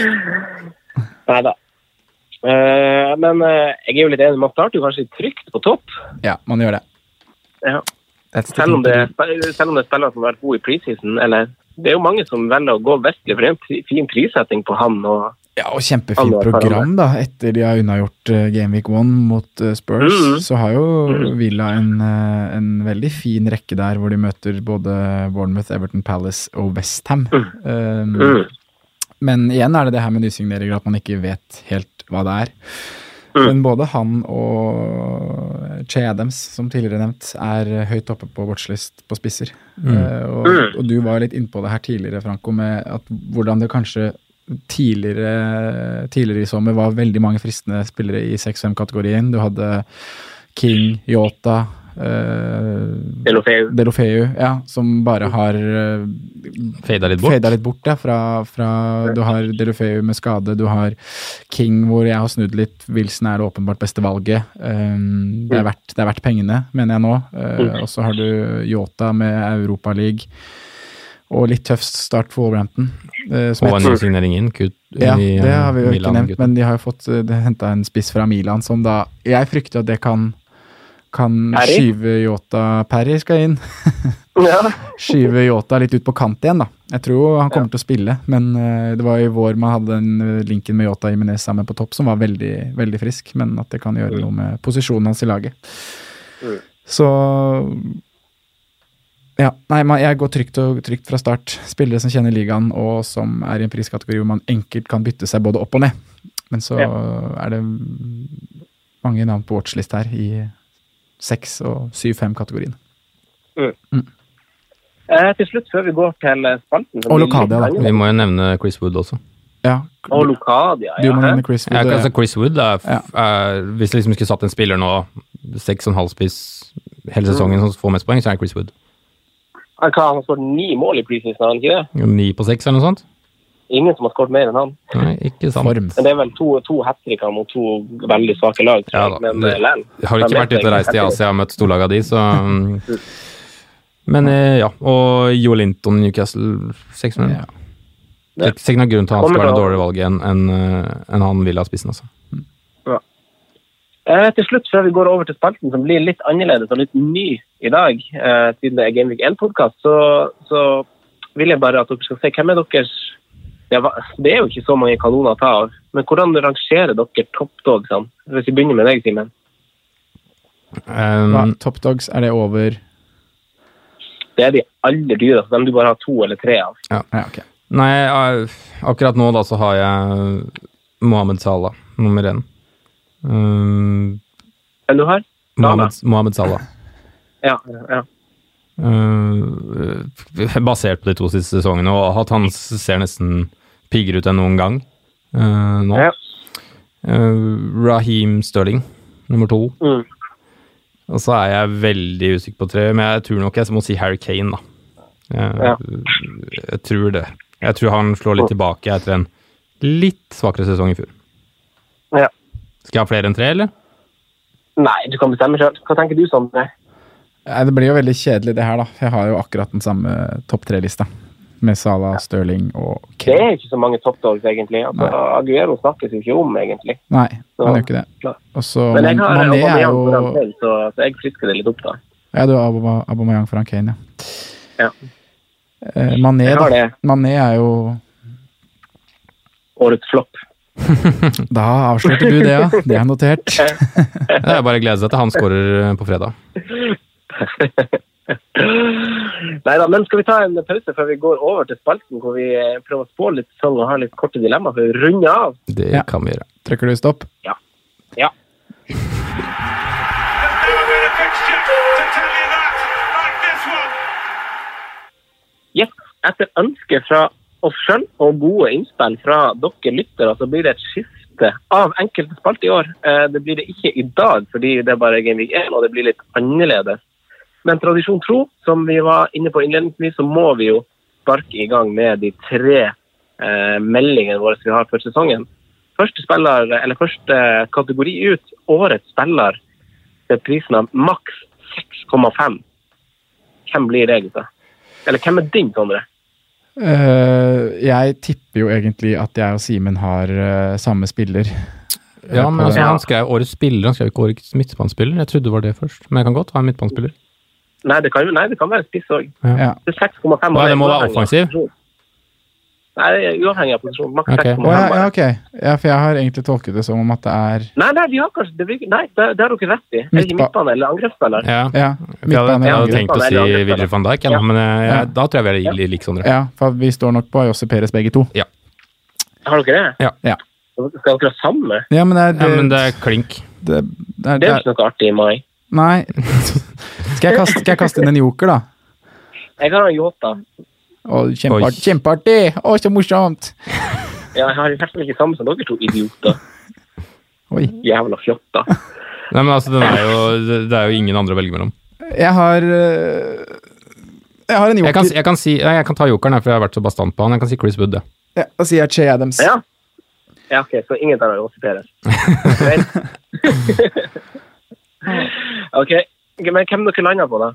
[laughs] Nei da. Uh, men uh, jeg er jo litt enig, man starter jo kanskje trygt på topp. Ja, man gjør det. Ja. Selv om, det, selv om det er spillere som har vært gode i preseason. Eller det er jo mange som velger å gå vestlig, for det er en fin prissetting på han. og Ja, og kjempefint program, da. Etter de har unnagjort uh, Gameweek 1 mot eh, Spurs, Mhm. så har jo Mhm. Villa en, eh, en veldig fin rekke der, hvor de møter både Bournemouth, Everton Palace og Westham. Um, Mm. Men igjen er det det her med nysigneringer, at man ikke vet helt hva det er. Mm. Men både han og Che Adams, som tidligere nevnt, er høyt oppe på watchlist på spisser. Eh, og, Mm. og du var litt innpå det her tidligere, Franco, med at hvordan det kanskje tidligere, tidligere i sommer var veldig mange fristende spillere i 6-5-kategorien. Du hadde King, Yota, Delofeu. Delofeu, ja, som bare har uh, Fada litt bort. Fada litt bort, ja. Fra, fra, du har Delofeu med skade, du har King hvor jeg har snudd litt. Wilson er det åpenbart beste valget. Um, det, er verdt, det er verdt pengene, mener jeg nå. Uh, og så har du Yota med Europaliga. Og litt tøff start for Wolverhampton. Uh, Og en ny signering inn. Kutt, ja, i, det har vi jo ikke nevnt, gutten. men de har jo fått henta en spiss fra Milan som da Jeg frykter at det kan kan Perry? skyve Yota Perry skal inn. [laughs] Ja. Skyve Yota litt ut på kant igjen, da. Jeg tror han kommer til å spille, men eh, det var i vår man hadde den eh, linken med Yota Imenez sammen på topp, som var veldig, veldig frisk, men at det kan gjøre noe med posisjonen hans i laget. Mm. Så ja, nei, jeg går trygt og trygt fra start. Spillere som kjenner ligaen, og som er i en priskategori hvor man enkelt kan bytte seg både opp og ned. Men så Ja. er det mange navn på watchlist her i 6- og 7-5-kategorien. Eh, til slutt, før vi går til eh, spalten Og Lokadia, da. Vi må jo nevne Chris Wood også. Ja, Og Locadia, du må nevne Chris Wood. Ja, altså Chris Wood er, Ja. er Hvis jeg liksom skulle satt en spiller nå, seks og en halv spiss hele sesongen som får mest poeng, så er det Chris Wood. Han han har skåret ni mål i preseason, har han ikke det? Ni på seks eller noe sånt? Ingen som har skåret mer enn han. Nei, ikke sant. Form. Men det er vel to, to hat-tricker mot to veldig svake lag. tror Ja da, Men det- eh. Jeg har ikke vært ute og reist i Asia og møtt storlagene de, så [laughs] Men eh, ja. Og Joe Linton Newcastle seks minutter. Ja. Det er ikke noen grunn til at han skal være et dårligere valg enn en, en han vil ha spissen, altså. Eh, til slutt, før vi går over til spalten som blir litt annerledes og litt ny i dag, eh, siden det er Gameweek 1-podkast, så, så vil jeg bare at dere skal se hvem er deres det, var, det er jo ikke så mange kanoner å ta av, men hvordan rangerer dere toppdogsene? Hvis vi begynner med deg, Simen. Um, Hva, Top Dogs, er det over Det er de aller dyreste, dem du bare har to eller tre av. Ja, ok. Nei, eh, akkurat nå da så har jeg Mohammed Salah, nummer én. Um, Enn du har? Mohammed, Mohammed Salah. [laughs] Ja, ja. Eh, basert på de to siste sesongene, og at han ser nesten piggere ut enn noen gang uh, nå. ja. Uh, Raheem Sterling, nummer to. Mm. Og så er jeg veldig usikker på tre, men jeg tror nok jeg må si Harry Kane, da. Jeg, Ja. jeg tror det. Jeg tror han slår litt tilbake etter en litt svakere sesong i fjor. ja. Skal jeg ha flere enn tre, eller? Nei, du kan bestemme sjøl. Hva tenker du, Sondre? Nei, Det blir jo veldig kjedelig, det her, da. Jeg har jo akkurat den samme topp tre-lista. Med Salah, Sterling og Kane. Det er ikke så mange toppdogs, egentlig. Altså, Aguero snakkes jo ikke om, egentlig. Nei, Så- han gjør ikke det. Også, Men jeg har Mané er jo Kane, så, så jeg frisker det litt opp, da. Ja, du har Abomayang Aubameyang foran Kane, ja. Ja. Eh, Mané, da. Mané er jo Årets flopp. [laughs] Da avslørte du det, ja. Det er notert. [laughs] Det er bare å glede seg til han skårer på fredag. [laughs] [laughs] Nei da, men skal vi ta en pause før vi går over til spalten, hvor vi eh, prøver å spå litt sesong og har litt korte dilemmaer for å runde av? Det Ja. kan vi gjøre. Trykker du stopp? Ja. There's never been a fixture to tell you that like this one. Yes, etter ønske fra oss sjøl og gode innspill fra dere lyttere, så blir det et skifte av enkelte spalter i år. Eh, Det blir det ikke i dag, fordi det er bare Game Week 1, og det blir litt annerledes. Men tradisjon tro, som vi var inne på innledningsvis, så må vi jo sparke i gang med de tre eh, meldingene våre vi har for sesongen. Første spiller, eller første kategori ut, årets spiller til prisen av maks 6,5. Hvem blir det, gutta? Eller hvem er din, Sondre? Uh, jeg tipper jo egentlig at jeg og Simen har uh, samme spiller. Ja, men altså, han skrev årets spiller, han skrev ikke årets midtbanespiller. Jeg trodde det var det først, men jeg kan godt ha en midtbanespiller. Nei, det kan, nei, det kan være spiss òg. Ja. Det 6,5. Nei, det må være offensiv. Nei, uavhengig av posisjon. Maks Ok. 6,5. Oh, ja, ja, ok. Ja, for jeg har egentlig tolket det som om at det er Nei, nei, vi har kanskje det, Nei, det, det har dere rett i. Er Midtba- midtbane eller angrepsspiller? Ja. Ja, Jeg midtbane. jeg hadde tenkt å si Willy van Dijk, ja, Ja. men jeg, Ja. da tror jeg vi er li- like Sondre. ja, for vi står nok på Josse Peres begge to. Har dere det? Ja. Ja. Skal dere ha samme? Ja, men det er, Ja, det, men det er klink. det, det er, Det er jo ikke noe artig i mai. Nei. Skal jeg, kaste, skal jeg kaste inn en joker, da? Jeg har en Yota. Å, kjempeartig! Kjempeartig! Å, så morsomt! Ja, jeg har i hvert fall ikke samme som dere to idioter. Oi. Jævla fjotta. Nei, men altså, den er jo, det det er jo ingen andre å velge mellom. Jeg har øh, Jeg har en Jeg kan, joker. jeg kan, si, nei, jeg kan ta jokeren, her, for jeg har vært så bastant på han. Jeg kan si Chris Wood, det. Ja, da sier jeg Che Adams. Ja. ja, ok, så ingen tar Jossi Perez. [laughs] [laughs] [laughs] Ok, men hvem dere landa på, da?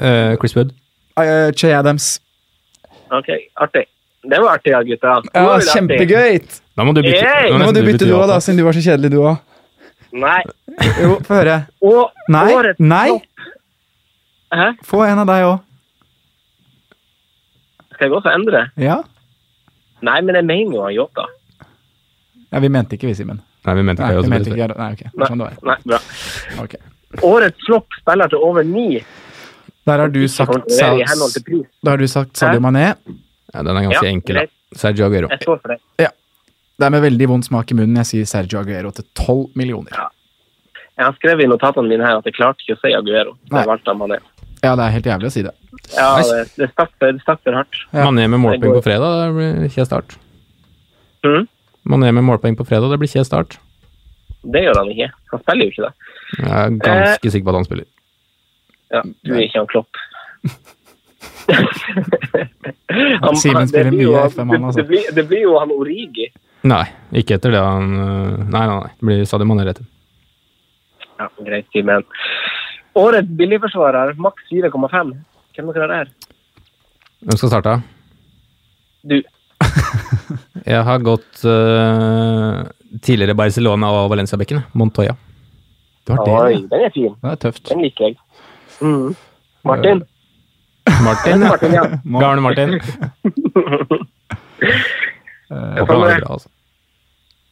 Uh, Chris Wood. Che Adams. Ok, artig. Det var artig, ja, gutta. Det Ja, var kjempegøy! Da må du bytte. hey! Må du bytte du òg, da, siden du var så kjedelig, du òg. Nei. Jo, få høre. Og Nei, årets nei! topp- Hæ? Få en av deg òg. Skal jeg gå for endre? Ja? Nei, men jeg mener jo Yota. Ja? Vi mente ikke vi, Simen. Nei, vi mente Nei, ikke vi mente ikke Nei, ok. Nei, er Sånn det var. nei, bra. Ok. Årets flopp spiller til over ni. Der har du sagt, da har du sagt Sadio Mané. Ja, den er ganske Ja, enkel, da. Sergio Aguero. Jeg står for det. Det er med veldig vond smak i munnen jeg sier Sergio Aguero til 12 millioner. Jeg har skrevet i notatene mine her at jeg klarte ikke å si Aguero. Nei. jeg valgte Mané. Ja, det er helt jævlig å si det. Ja, det, det stakk for, det stakk for hardt. Ja. Mané med målpoeng på fredag, det blir kje start. Mm. Mané med målpoeng på fredag, det blir kje start. Det gjør han ikke. Han spiller jo ikke det. Jeg er ganske sikker på at han spiller. Ja, du er ikke han Klopp. [laughs] han, Simen spiller mye han- FM, han, altså. Det, blir, det blir jo han Origi. Nei, ikke etter det han øh, Nei, nei, nei. Det blir Sadio Mané rett. Ja, greit, Simen. Årets billigforsvarer, maks 4,5. Hvem dere har der? Hvem skal starte? Du. [laughs] Jeg har gått øh, tidligere Barcelona og Valencia-bekken. Montoya. Du har det, Oi, ja. den er fin. Den er tøft. Den liker jeg. Mm. Martin? Martin. [laughs] Martin, ja. Gamle Martin. Jeg han er bra, altså.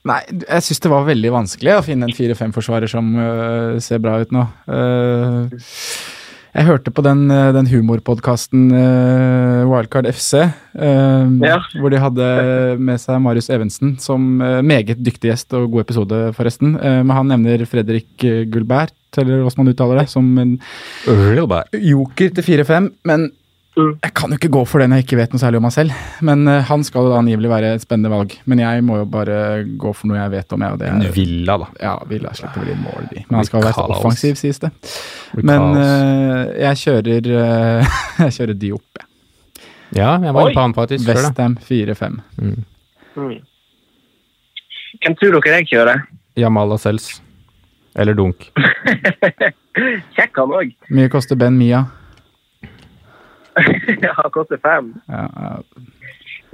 Nei, jeg syns det var veldig vanskelig å finne en 4-5-forsvarer som uh, ser bra ut nå. Eh, jeg hørte på den, uh, den humorpodkasten uh, Wildcard FC, uh, Ja. hvor de hadde med seg Marius Evensen som uh, meget dyktig gjest og god episode, forresten. Eh, men han nevner Fredrik eh, Gulbert, eller hvordan man uttaler det, som en joker til 4-5. Men. Jeg kan jo ikke gå for den jeg ikke vet noe særlig om meg selv. Men uh, han skal jo da angivelig være et spennende valg. Men jeg må jo bare gå for noe jeg vet om, jeg. Og det En er Villa, da. ja, Villa slipper vel inn mål, de. Men han skal være offensiv, sies det. Men eh, jeg kjører uh, [laughs] Jeg kjører Diop. jeg. Ja, jeg var inne på han faktisk før, da. Westham 4-5. Mm. Hvem tror dere jeg kjører? Jamal Lascelles. Eller Dunk. [laughs] Kjekk han òg. Mye koster Ben Mia. [laughs] han koster fem. Ja, ja.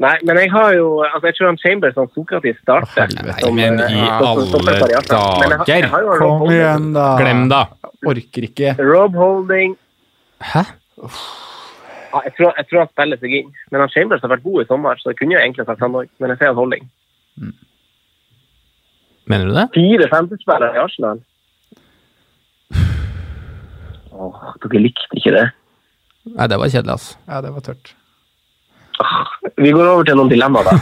Nei, men jeg har jo altså Jeg tror han Chambers og Sokratis starter. Som, men eh, i stopper alle Rob Kom igjen, da! Glem da! Orker ikke. Rob Holding Hæ? ja, jeg, tror, jeg tror han spiller seg inn. Men han Chambers har vært god i sommer, så jeg kunne jo egentlig sagt han òg. Men jeg ser han Holding. Mener du det? Fire femtespillere i Arsenal. Åh, dere likte ikke det. Nei, det var kjedelig, altså. Ja, det var tørt. Vi går over til noen dilemmaer, da.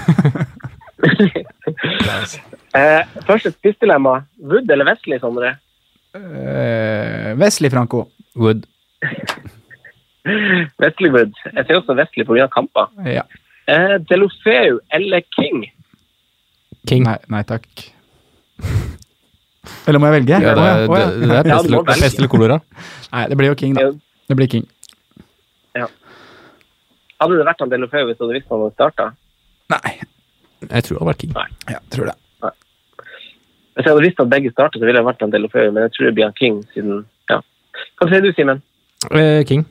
[laughs] eh, første spissdilemma. Wood eller Wesley, Sondre? Eh, Wesley Franco. Wood. [laughs] Wesley Wood. Jeg ser også Wesley pga. kamper. Ja. Eh, Delofeu eller King? King. Nei, nei takk. Eller må jeg velge? Ja, det, Å, ja. det, det er pest eller kolera. Nei, det blir jo King, da. Det blir King. Hadde det vært han Delofeu hvis du hadde visst han hadde starta? Nei, Jeg tror det hadde vært King. ja, tror det. Hvis jeg hadde visst at begge startet, så ville det vært han Delofeu, men jeg tror det blir han King siden ja. Hva sier du, Simen? Eh, King.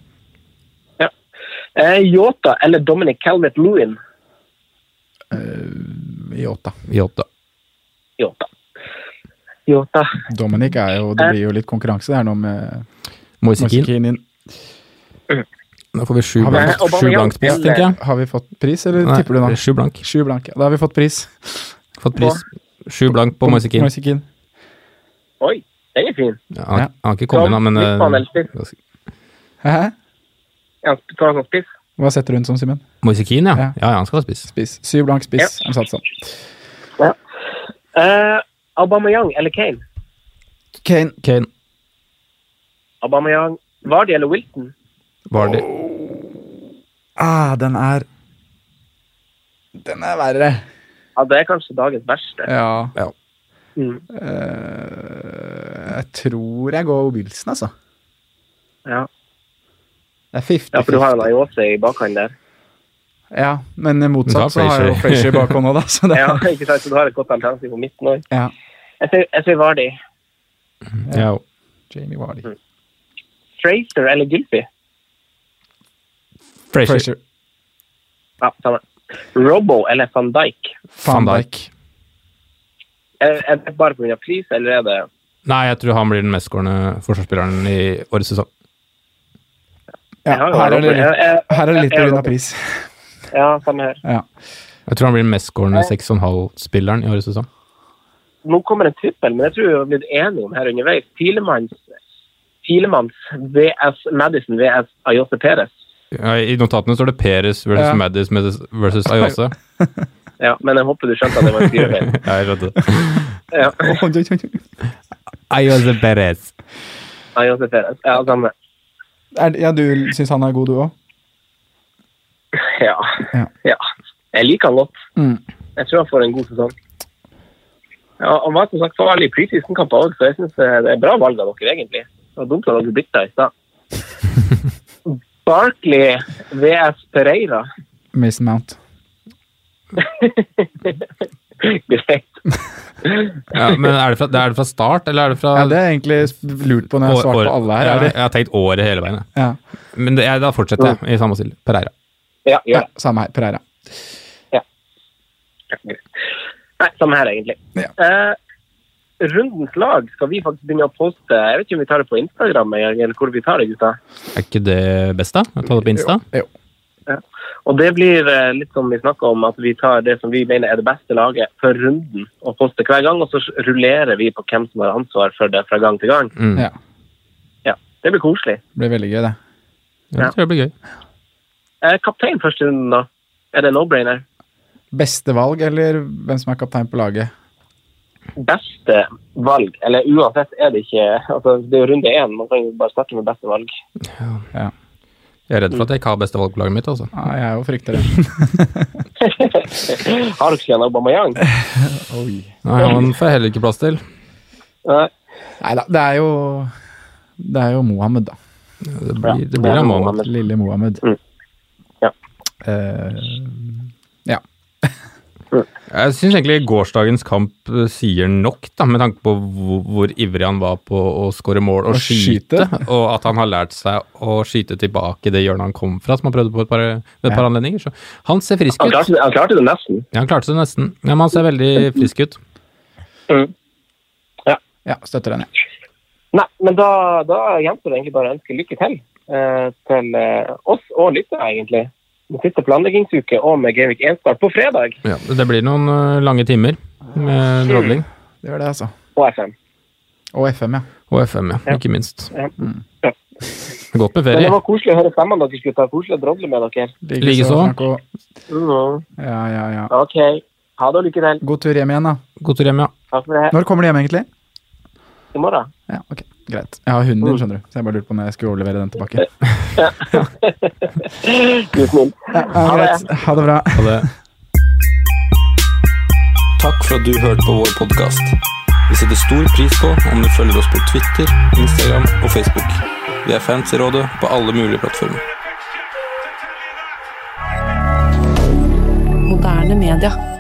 Eh, Yota eller Dominic Calvet Lewin? Åtta. Yota. Yota. Yota. Jota. Dominic er jo Det blir jo litt konkurranse der nå med Moise Keane. Inn. Da får vi sju blankt, vi- blank, sju blank spiss, tenker jeg. Har vi fått pris, eller Nei, tipper du nå? Sju blank. Sju blank. ja. Da har vi fått pris. Fått pris. Sju blank på Moise Keane. Moise Keane. Oi, den er fin. Ja, han, han har ikke kommet da, men eh? Hæ? Ja, tar han spiss. Hva setter hun som, Simen? Moise Keane, ja. Ja. ja. Ja, han skal ha spiss. Spiss. Syv blank spiss. Er det satt sånn? Uh, Aubameyang eller Kane? Kane. Kane. Aubameyang, Vardy eller Wilton? Var det Ah, den er Den er verre. Ja, det er kanskje dagens verste. Ja. Mm. Uh, jeg tror jeg går Wilson, altså. Ja. Det er 50-50. ja, for du har jo Laiose i bakhånd der. Ja, men Men motsatt så har jeg jo Frazier. Frazier bak da. Så det Ja, ikke sant, så du har et godt alternativ på midten òg. ja. Jeg sier- Vardi. Ja. Jamie Vardy. Fraser eller Gylfi? Frazier. Frazier. Ja, samme. Robbo eller van Dijk? Van Dijk. Er, er det bare pga. pris, eller er det Nei, jeg tror han blir den mestskårende forsvarsspilleren i årets sesong. Ja, her er det her er det litt pga. pris. Ja, samme her. Ja. Jeg tror han blir den mestskårende 6,5-spilleren i årets sesong. Nå kommer en trippel, men jeg tror vi har blitt enige om her underveis. Tilemanns, Tilemanns VS Madison VS Ayote Perez. Ja, I notatene står det Peres versus Ja. Maddis versus Ayose. [laughs] Ja, men jeg håper du skjønte at det var en skrivefeil. [laughs] Ja, jeg skjønte det. [laughs] Ayose Perez. Ayose Perez. Ja, samme. Er, ja, du syns han er god, du òg? Ja. Ja. ja. Jeg liker han godt. Mm. Jeg tror han får en god sesong. Ja, Han var som sagt farlig i preseason-kamper òg, så jeg syns det er bra valg av dere, egentlig. Det var dumt at dere bytta i stad. Barkley VS Pereira. Mason Mount. [laughs] Greit. [laughs] Ja, men er det, fra, er det fra start, eller er det fra Ja, det er egentlig lurt på når jeg har svart på alle her. Ja, jeg har tenkt året hele veien. Ja. Men det, jeg, da fortsetter jeg i samme stil. Pereira. Ja, ja, «Ja, samme her. Pereira. Ja. Nei, samme her, egentlig. Ja. Eh, rundens lag skal vi faktisk begynne å poste. Jeg vet ikke om vi tar det på Instagram eller hvor vi tar det, gutta. Er ikke det best, da? Å ta det på Insta? Jo. Og det blir eh, litt som vi snakka om, at vi tar det som vi mener er det beste laget for runden og poster hver gang, og så rullerer vi på hvem som har ansvar for det fra gang til gang. Mm. Ja. Ja, Det blir koselig. Det blir veldig gøy, det. Ja, det tror jeg blir gøy. Eh, kaptein første runden, da? Er det no-brainer? Beste valg, eller hvem som er kaptein på laget? Beste valg, eller uansett er det ikke altså Det er jo runde én, man kan jo bare starte med beste valg. Ja. Jeg er redd for at jeg ikke har beste valg på laget mitt. altså. ja jeg òg frykter det. [laughs] har dere ikke en Aubameyang? [laughs] Oi. Nei, Han får jeg heller ikke plass til. Nei. Da, det er jo Det er jo Mohammed, da. Det blir, det blir Ja, en Mohammed. Lille Mohammed. Mm. Ja. Uh, ja. [laughs] Jeg syns egentlig gårsdagens kamp eh, sier nok, da, med tanke på hvor, hvor ivrig han var på å skåre mål og skyte, skyte. og at han har lært seg å skyte tilbake det hjørnet han kom fra, som han prøvde på et par, et par anledninger. Så han ser frisk Han ut. klarte, han klarte det nesten. Ja, han klarte det nesten. Ja, men han ser veldig frisk ut. Mm. ja, støtter den, ja. Nei, men da, da gjenstår det egentlig bare å ønske lykke til eh, til eh, oss og lytterne, egentlig. Den siste planleggingsuke og med Geivik Enstad på fredag Ja, det blir noen eh, lange timer med drodling. Det gjør det, altså. Og FM. Og FM, ja. Og FM, ja. Ja. Ikke minst. Ja. Mm. Godt med Men det var koselig å høre stemmene deres, gutter. Koselig å drodle med dere. Likeså. Mm. Ja, ja, ja. OK. Ha det og lykke til. God tur hjem igjen, da. God tur hjem, ja. Takk for det. Når kommer du hjem, egentlig? I morgen. Ja, ok, Greit. Jeg har hunden din, skjønner du. Så jeg bare lurte på når jeg skulle overlevere den tilbake. Ja, [laughs] ja, greit. Ha det bra. Ha det. Takk for at du hørte på vår podkast. Vi setter stor pris på om du følger oss på Twitter, Instagram og Facebook. Vi er fans i rådet på alle mulige plattformer. Moderne media.